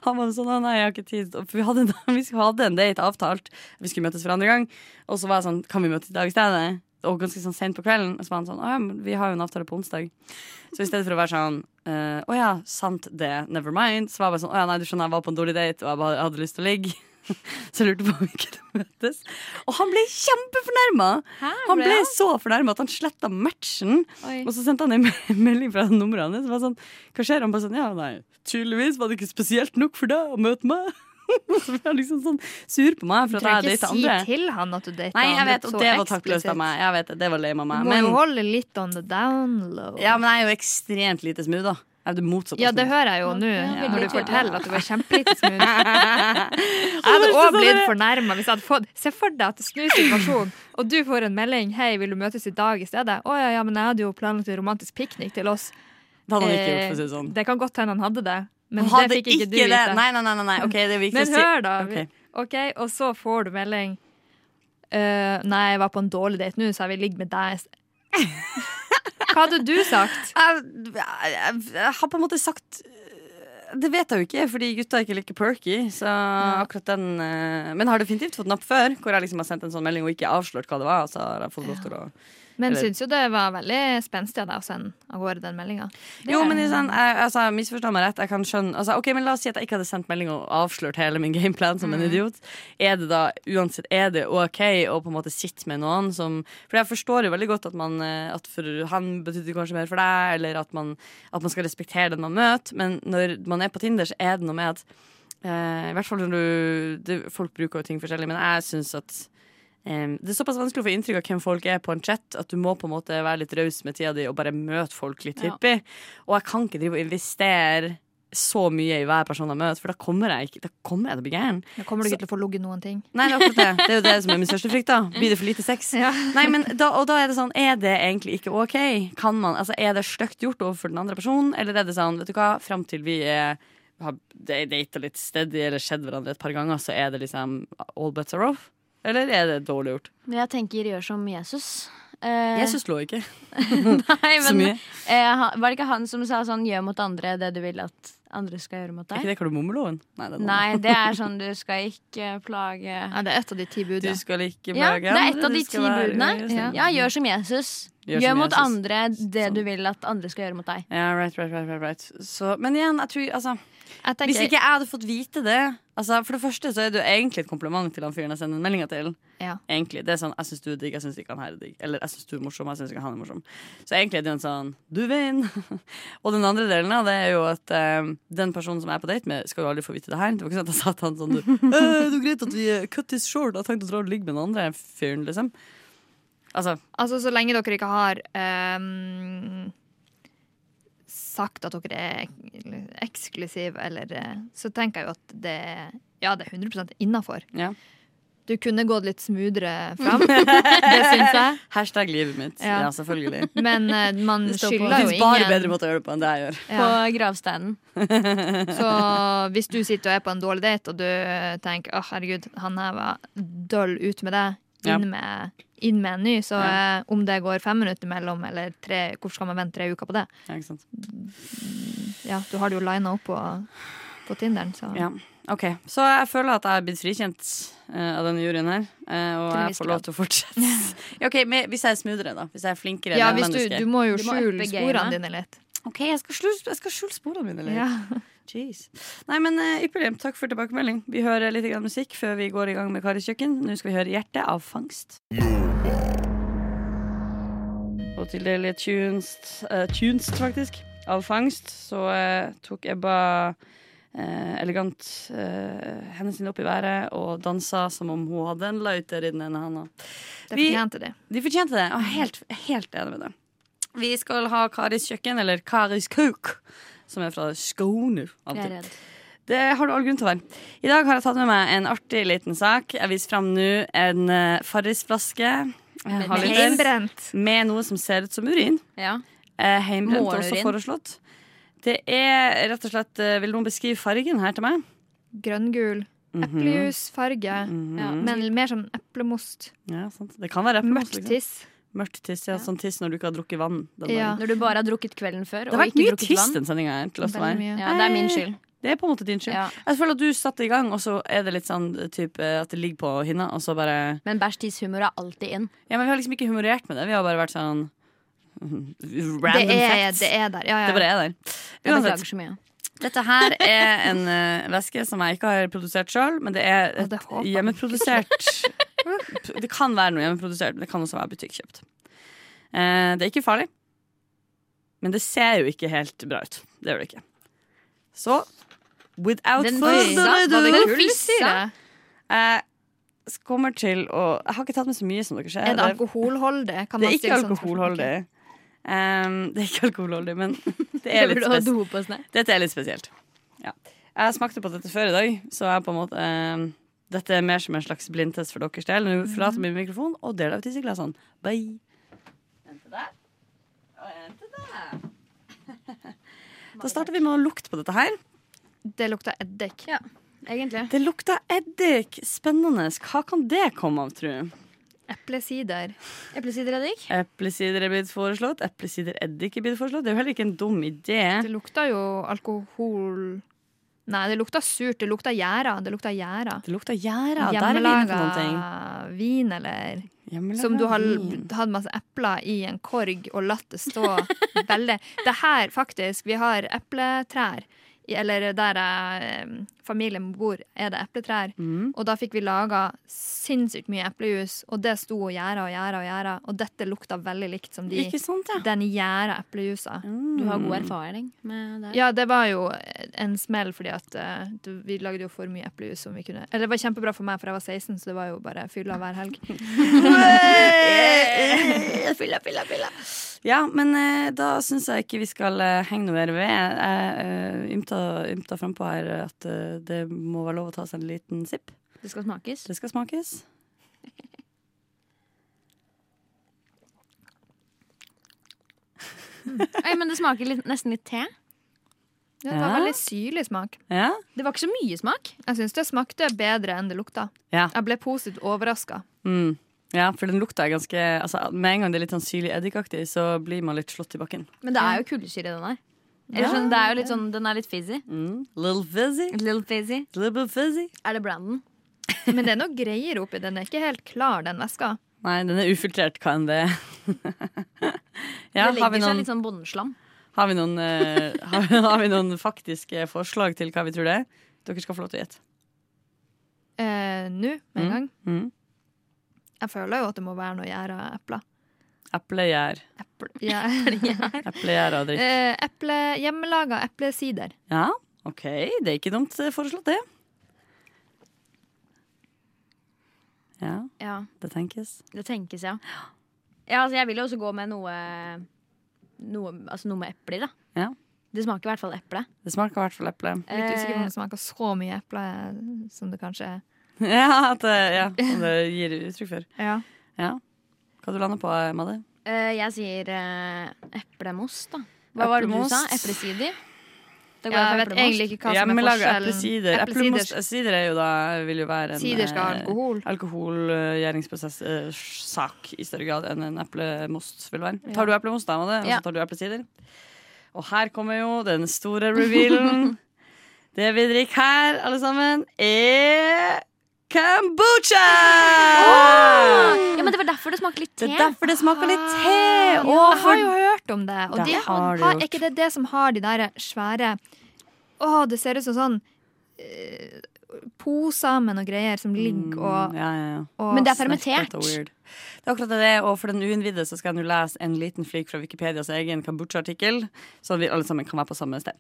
Han var sånn, nei, jeg har ikke tid For vi hadde, vi hadde en date avtalt. Vi skulle møtes for andre gang. Og så var jeg sånn, kan vi møtes i dag i stedet? Og ganske sånn sent på kvelden. Og så var han sånn, vi har jo en avtale på onsdag. Så i stedet for å være sånn eh, Å ja, sant det, never mind. Så var jeg bare sånn, å ja, nei, du skjønner, jeg var på en dårlig date Og jeg bare hadde lyst til å ligge Så jeg lurte på om vi kunne møtes Og han ble kjempefornærmet Han ble så fornærmet at han slettet matchen Oi. Og så sendte han en melding fra nummeret hans. Var sånn, Hva skjer? Han bare sånn Ja, nei, tydeligvis var det ikke spesielt nok for deg å møte meg. Så ble han liksom sånn sur på meg Du for at trenger ikke si andre. til han at du dater Nei, jeg vet, og det var taktløst av meg. Jeg vet det, var lame av Du meg. må jo Men, holde litt on the down low. ja, men jeg er jo ekstremt lite smooth, da. Er det motsatte. Ja, det hører jeg jo nå, Ja, når du forteller at du var kjempelite smooth. Jeg hadde òg blitt er- fornærma hvis jeg hadde fått Se for deg at det snur situasjonen, og du får en melding 'Hei, vil du møtes i dag i stedet?' 'Å ja, ja, men jeg hadde jo planlagt en romantisk piknik til oss'. Det hadde han ikke gjort, Eh, for å si det sånn. Det kan godt hende han hadde det, men Han hadde det fikk ikke, du det. vite. Nei, nei, nei, nei, Okay, det Men hør, da. Ok. OK, og så får du melding. Uh, nei, jeg var på en dårlig date nå, så jeg vil ligge med deg. Hva hadde du sagt? jeg, jeg, jeg, jeg har på en måte sagt Det vet jeg jo ikke, fordi gutta er ikke like perky. Så akkurat den eh, Men har definitivt fått napp før, hvor jeg liksom har sendt en sånn melding og ikke avslørt hva det var. Så har jeg fått lov til å Men syns jo det var veldig spenstig av deg å sende av gårde den meldinga. Jo, men sånn, jeg, altså, misforstå meg rett. Jeg kan skjønne altså, Ok, men La oss si at jeg ikke hadde sendt melding og avslørt hele min gameplan som en idiot. Er det da uansett Er det OK å på en måte sitte med noen som For jeg forstår jo veldig godt at man eh, At for han betydde kanskje mer for deg, eller at man, at man skal respektere den man møter, men når man er på Tinder, så er det noe med at eh, I hvert fall når du det, Folk bruker jo ting forskjellig, men jeg syns at Det er såpass vanskelig å få inntrykk av hvem folk er på en chat at du må på en måte være litt raus med tida di og bare møte folk litt Ja. Og jeg kan ikke drive og investere så mye i hver person jeg møter, for da kommer jeg, ikke, da kommer jeg til å bli gæren. Da kommer du ikke til å få ligget noen ting. Nei, det er akkurat det. Det er jo det som er min største frykt. da Blir det for lite sex? Nei, men da, Og da er det sånn, er det egentlig ikke OK? Kan man, altså Er det stygt gjort overfor den andre personen, eller er det sånn, vet du hva, fram til vi er har data litt steady eller sett hverandre et par ganger, så er det liksom all bets are off? Eller er det dårlig gjort? Jeg tenker gjør som Jesus. Eh, Jesus lå ikke nei, så men, mye. eh, han- var det ikke han som sa sånn 'gjør mot andre det du vil at andre skal gjøre mot Er deg'? ikke det kardemommeloven? Nei, det er. Nei, det er sånn du skal ikke plage Ja, det er et av de ti Du budene. skal ikke Ja, det er et av de ti budene. Ja, Ja, gjør som Jesus. Gjør Gjør, som mot Jesus. andre det Sånn. du vil at andre skal gjøre mot deg. Ja, right, right, right, right, right. Så, men igjen, jeg tror altså tenker, Hvis ikke jeg hadde fått vite det altså, For det første så er det jo egentlig et kompliment til han fyren jeg sender meldinga til. Ja. Egentlig, Det er sånn 'jeg syns du er digg, jeg syns ikke han her er digg'. Eller 'jeg syns du er morsom, jeg syns ikke han er morsom'. Så egentlig er det en sånn 'du vinner'. og den andre delen av det er jo at eh, den personen som jeg er på date med, skal jo aldri få vite det her. Det var ikke sånn at jeg sa til han sånn 'du, eh, det er greit at vi eh, cut this short', jeg har tenkt å dra og ligge med den andre fyren', liksom. Altså, Altså, så lenge dere ikke har ehm, sagt at dere er eksklusive, eller eh, Så tenker jeg jo at det Ja, det er 100% innafor. ja. Du kunne gått litt smoothere fram. det syns jeg. Hashtag livet mitt. Ja, Ja. selvfølgelig. Men uh, man Det jo ingen. Det skylder fins bare bedre måter å gjøre det på enn det jeg gjør. Ja. På gravsteinen. Så hvis du sitter og er på en dårlig date, og du tenker å herregud, han her var døll ut med det, Ja. inn, med, inn med en ny, så Ja. eh, om det går fem minutter mellom, eller tre, hvorfor skal man vente tre uker på det? Ja, ikke sant? Ja, du har det jo lina opp på, på Tinderen, så Ja, ok Så jeg føler at jeg er blitt frikjent uh, av denne juryen her Uh, Og jeg får lov til å fortsette ja, Ok, men Hvis jeg er smoothere da Hvis jeg er flinkere Ja, hvis du, du må jo skjule sporene dine litt. Ok, jeg skal skjule sporene mine litt Ja. Jeez Nei, men uh, ypperlig, takk for tilbakemelding Vi hører litt grann musikk før vi går i gang med Karis kjøkken Nå skal vi høre 'Hjertet av fangst Og til det litt tunst, uh, tunst faktisk Av fangst Så uh, tok Ebba uh, elegant hendene sine opp i været og dansa som om hun hadde en lauter i den ene handa. De fortjente det. De fortjente det. og helt, helt enig med det. Vi skal ha Karis kjøkken, eller Karis kuk, som er fra Skåne. Det har du all grunn til å være. I dag har jeg tatt med meg en artig liten sak. Jeg viser fram nå en uh, Farris-flaske. Heimbrent. Med noe som ser ut som urin. Ja. Eh, Heimbrent er også foreslått. Det er rett og slett eh, Vil noen beskrive fargen her til meg? Grønngul. Mhm. Mm -hmm. Ja. Men mer som eplemost. Ja, sant. Det kan være eplemost. Mørkt Liksom. Tiss. Mørkt tiss, ja. Sånn tiss når du ikke har drukket vann. Ja. Når du bare har drukket kvelden før Det har vært mye tiss den sendinga. Ja, det er min skyld. Det er på en måte din skyld. Ja. Jeg føler at du satte i gang, og så er det litt sånn typ, eh, at det ligger på hinna, og så bare Men bæsj-tiss-humor er alltid inn. Ja, men vi har liksom ikke humorert med det. Vi har bare vært sånn Det Random er, facts. det er der. Ja, ja. Det bare er der. Uansett, så mye. dette her er en uh, væske som jeg ikke har produsert sjøl, men det er et det hjemmeprodusert Det kan være noe hjemmeprodusert, men det kan også være butikkjøpt. Eh, det er ikke farlig, men det ser jo ikke helt bra ut. Det gjør det ikke. Så without Den further ado? Jeg kommer til å Jeg har ikke tatt med så mye som dere ser. Er det alkoholholdig? Kan det er ikke sånn alkoholholdig. Um, det er ikke alkoholholdig, men det er litt, burde ha spes do på snø. dette er litt spesielt. Ja. Jeg smakte på dette før i dag, så jeg på en måte um, Dette er mer som en slags blindtest for deres del. Nå forlater vi mikrofonen og deler av tisseglassene. Bye. En til deg. Og en til deg. Da starter vi med å lukte på dette her. Det lukter eddik. Ja, egentlig. Det lukter eddik. Spennende. Hva kan det komme av, tru? Eplesider. Eplesidereddik. Eplesider er blitt foreslått. Eplesidereddik er blitt foreslått. Det er jo heller ikke en dum idé. Det lukter jo alkohol Nei, det lukta surt. Det lukta gjæra. Det lukta gjæra. Det lukta gjæra. Der er vi inne på noen ting. Vin, eller Hjemmelaga Som du har hatt masse epler i en korg og latt det stå veldig Det her, faktisk, vi har epletrær eller der jeg, familien bor, er det epletrær. Mm. Og da fikk vi laga sinnssykt mye eplejus, og det sto og gjæra og gjæra og gjæra. Og dette lukta veldig likt som de, Ikke sant, ja. den gjæra eplejusa. Du har Mm. god erfaring med det. Ja, det var jo en smell, fordi at uh, du, vi lagde jo for mye eplejus som vi kunne Eller det var kjempebra for meg, for jeg var 16, så det var jo bare fylla hver helg. Fylla, fylla, fylla. Ja, men eh, da syns jeg ikke vi skal eh, henge noe mer ved. Jeg uh, ymta, ymta frampå her at eh, det må være lov å ta seg en liten sipp. Det skal smakes. Det skal smakes. Oi, men det smaker litt, nesten litt te. Det var Ja. veldig syrlig smak. Ja? Det var ikke så mye smak. Jeg syns det smakte bedre enn det lukta. Ja. Jeg ble positivt overraska. Mm. ja, for den lukta er ganske altså, Med en gang det er litt sånn syrlig eddikaktig, så blir man litt slått i bakken. Men det er jo kullsyre i den her. Eller sånn, det er jo litt sånn, den er litt fizzy. Mm. Little fizzy. Little fizzy. Little fizzy. Er det Brandon? Men det er noe greier oppi. Den er ikke helt klar, den veska. Nei, den er ufiltrert, KND. enn det ligger ja, det har vi legger seg litt sånn bondeslam. Har vi noen, uh, har, har vi noen faktiske forslag til hva vi tror det er? Dere skal få lov til å gjette. Uh, Nå, med en Mm. gang. Mm. Jeg føler jo at det må være noe gjæra epler. Eplegjær. Eplegjær og drikke. Eh, eple, hjemmelaga eplesider. Ja, OK. Det er ikke dumt eh, foreslått, det. Ja, Ja, det tenkes. det tenkes, ja. Ja, altså Jeg vil jo også gå med noe Noe, altså noe med epler, da. Ja. Det smaker i hvert fall eple. Det smaker i hvert fall eple. Litt usikker på om Eh, det smaker så mye eple som det kanskje er. Ja, at det, ja, som det gir uttrykk for. Ja. Ja. Hva du lander på, eh, Madde? Uh, jeg sier uh, eplemos, da. Hva var det du sa? Eplesider? Går Ja, jeg vet egentlig ikke hva som er forskjellen. eplesider. Eplemost sider er jo da vil jo være en Sider skal ha eh, alkohol. alkoholgjæringsprosess-sak i større grad enn en eplemost vil være. Tar du eplemost, da, Madde, og Ja. så tar du eplesider? Og her kommer jo den store revealen. Det vi drikker her, alle sammen, er kombucha! Ja, men Det var derfor det smaker litt te. Det er derfor det smaker litt te. Ja, jeg har jo hørt om det. Og Det de, har har, gjort. er ikke det det som har de der svære Å, det ser ut som sånn eh, poser med noe greier som ligger og, Mm, ja, ja, og Men det er permittert. Det er akkurat det, og for den uinnvidde så skal jeg nå lese en liten flik fra Wikipedias egen kombucha-artikkel, så vi alle sammen kan være på samme sted.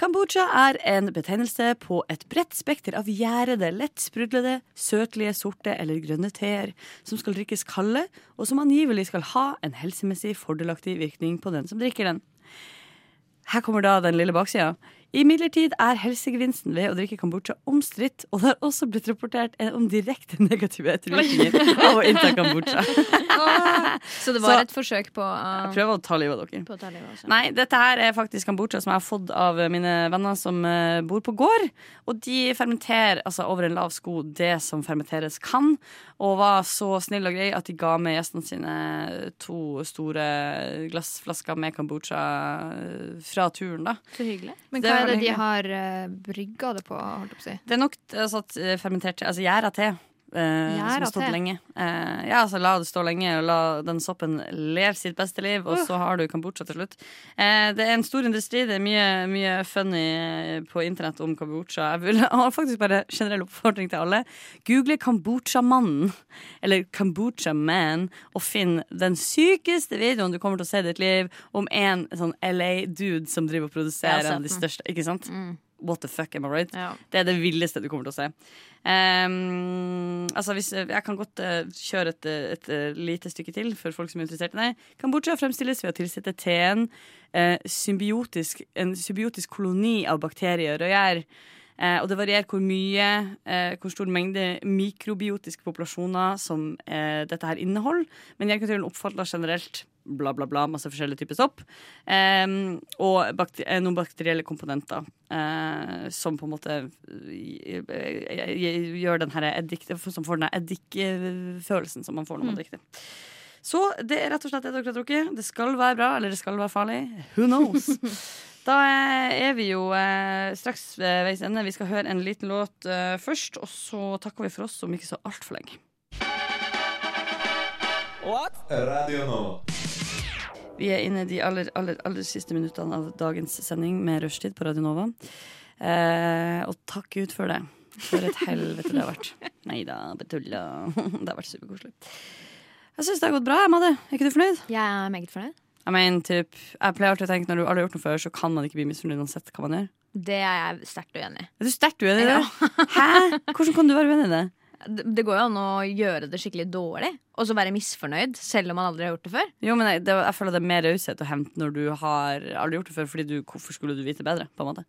Kombucha er en betegnelse på et bredt spekter av gjærede, lett sprudlede, søtlige, sorte eller grønne teer som skal drikkes kalde, og som angivelig skal ha en helsemessig fordelaktig virkning på den som drikker den. Her kommer da den lille baksida. Imidlertid er helsegevinsten ved å drikke kombucha omstridt, og det har også blitt rapportert om direkte negative ettervirkninger av å innta kombucha. Så det var Så- et forsøk på uh, Jeg prøver å ta livet av dere. på å ta livet av. Nei, dette her er faktisk kombucha som jeg har fått av mine venner som eh, bor på gård. Og de fermenterer altså over en lav sko det som fermenteres kan. Og var så snill og grei at de ga med gjestene sine to store glassflasker med kombucha eh, fra turen, da. Så hyggelig. Men hva er det de har uh, brygga det på? holdt å si? Det er nok altså, eh, fermentert Altså gjæra te. Eh, som har stått lenge. Eh, ja, så La det stå lenge, og la den soppen leve sitt beste liv, og så har du kombucha til slutt. Eh, det er en stor industri. Det er mye, mye funny eh, på internett om kombucha. Jeg vil ha faktisk bare generell oppfordring til alle. Google kombucha-mannen, eller kombucha-man, og finn den sykeste videoen du kommer til å se i ditt liv om en sånn LA-dude som driver og produserer en av de største. Ikke sant? What the fuck, am I right? Ja. Det er det villeste du kommer til å se. Um, altså hvis, jeg kan godt uh, kjøre et, et, et, eh, lite stykke til for folk som er interessert i det. Kambodsja fremstilles ved å tilsette teen uh, symbiotisk, en symbiotisk koloni av bakterier og gjær. Uh, og det varierer hvor mye, hvor stor mengde mikrobiotiske populasjoner som dette her inneholder. Men gjærkulturen oppfatter generelt bla, bla, bla, masse forskjellige typer sopp. Um, og bakter eh, noen bakterielle komponenter uh, som på en måte eh, gjør den her eddik, som får den eddikfølelsen som man får når man drikker det. Så det er rett og slett det dere har drukket. Det skal være bra, eller det skal være farlig. Who knows? Da er vi jo eh, straks ved veis ende. Vi skal høre en liten låt eh, først, og så takker vi for oss om ikke så altfor lenge. What? Radio Nova. Vi er inne i de aller, aller, aller siste minuttene av dagens sending med rushtid på Radio Nova. Eh, og takk Gud for det. For et helvete det har vært. Nei da, betulla. Det har vært superkoselig. Jeg syns det har gått bra. Madde. Er ikke du fornøyd? Jeg er meget fornøyd. Jeg mener, typ, jeg pleier alltid å tenke når du aldri har gjort noe før, så kan man ikke bli misfornøyd uansett hva man gjør. Det er jeg sterkt uenig i. Er du sterkt uenig i det? Hæ? Hvordan kan du være uenig i det? Det går jo an å gjøre det skikkelig dårlig, og så være misfornøyd selv om man aldri har gjort det før. Jo, men jeg, det, jeg føler det er mer raushet å hente når du har aldri gjort det før, fordi du, hvorfor skulle du vite bedre? på en måte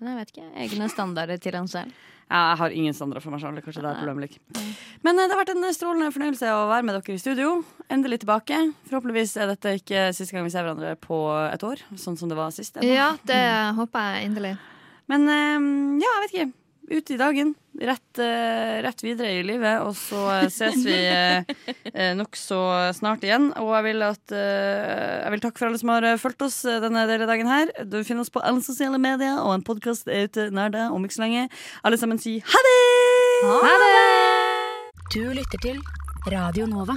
Men jeg vet ikke. Egne standarder til han selv. Ja, jeg har ingen standarder for meg selv. Kanskje det er problemet like. Men eh, det har vært en strålende fornøyelse å være med dere i studio. Endelig tilbake. Forhåpentligvis er dette ikke siste gang vi ser hverandre på et år, sånn som det var sist. Ja, det håper jeg inderlig. Men eh, ja, jeg vet ikke. Ut i dagen. Rett, eh, rett videre i livet. Og så eh, ses vi uh, nokså snart igjen. Og jeg vil, at, eh, jeg vil takke for alle som har eh, fulgt oss eh, denne delen dagen her. Du finner oss på alle sosiale medier, og en podkast er ute nær deg om ikke så lenge. Alle sammen sier ha det! Du lytter til Radio Nova.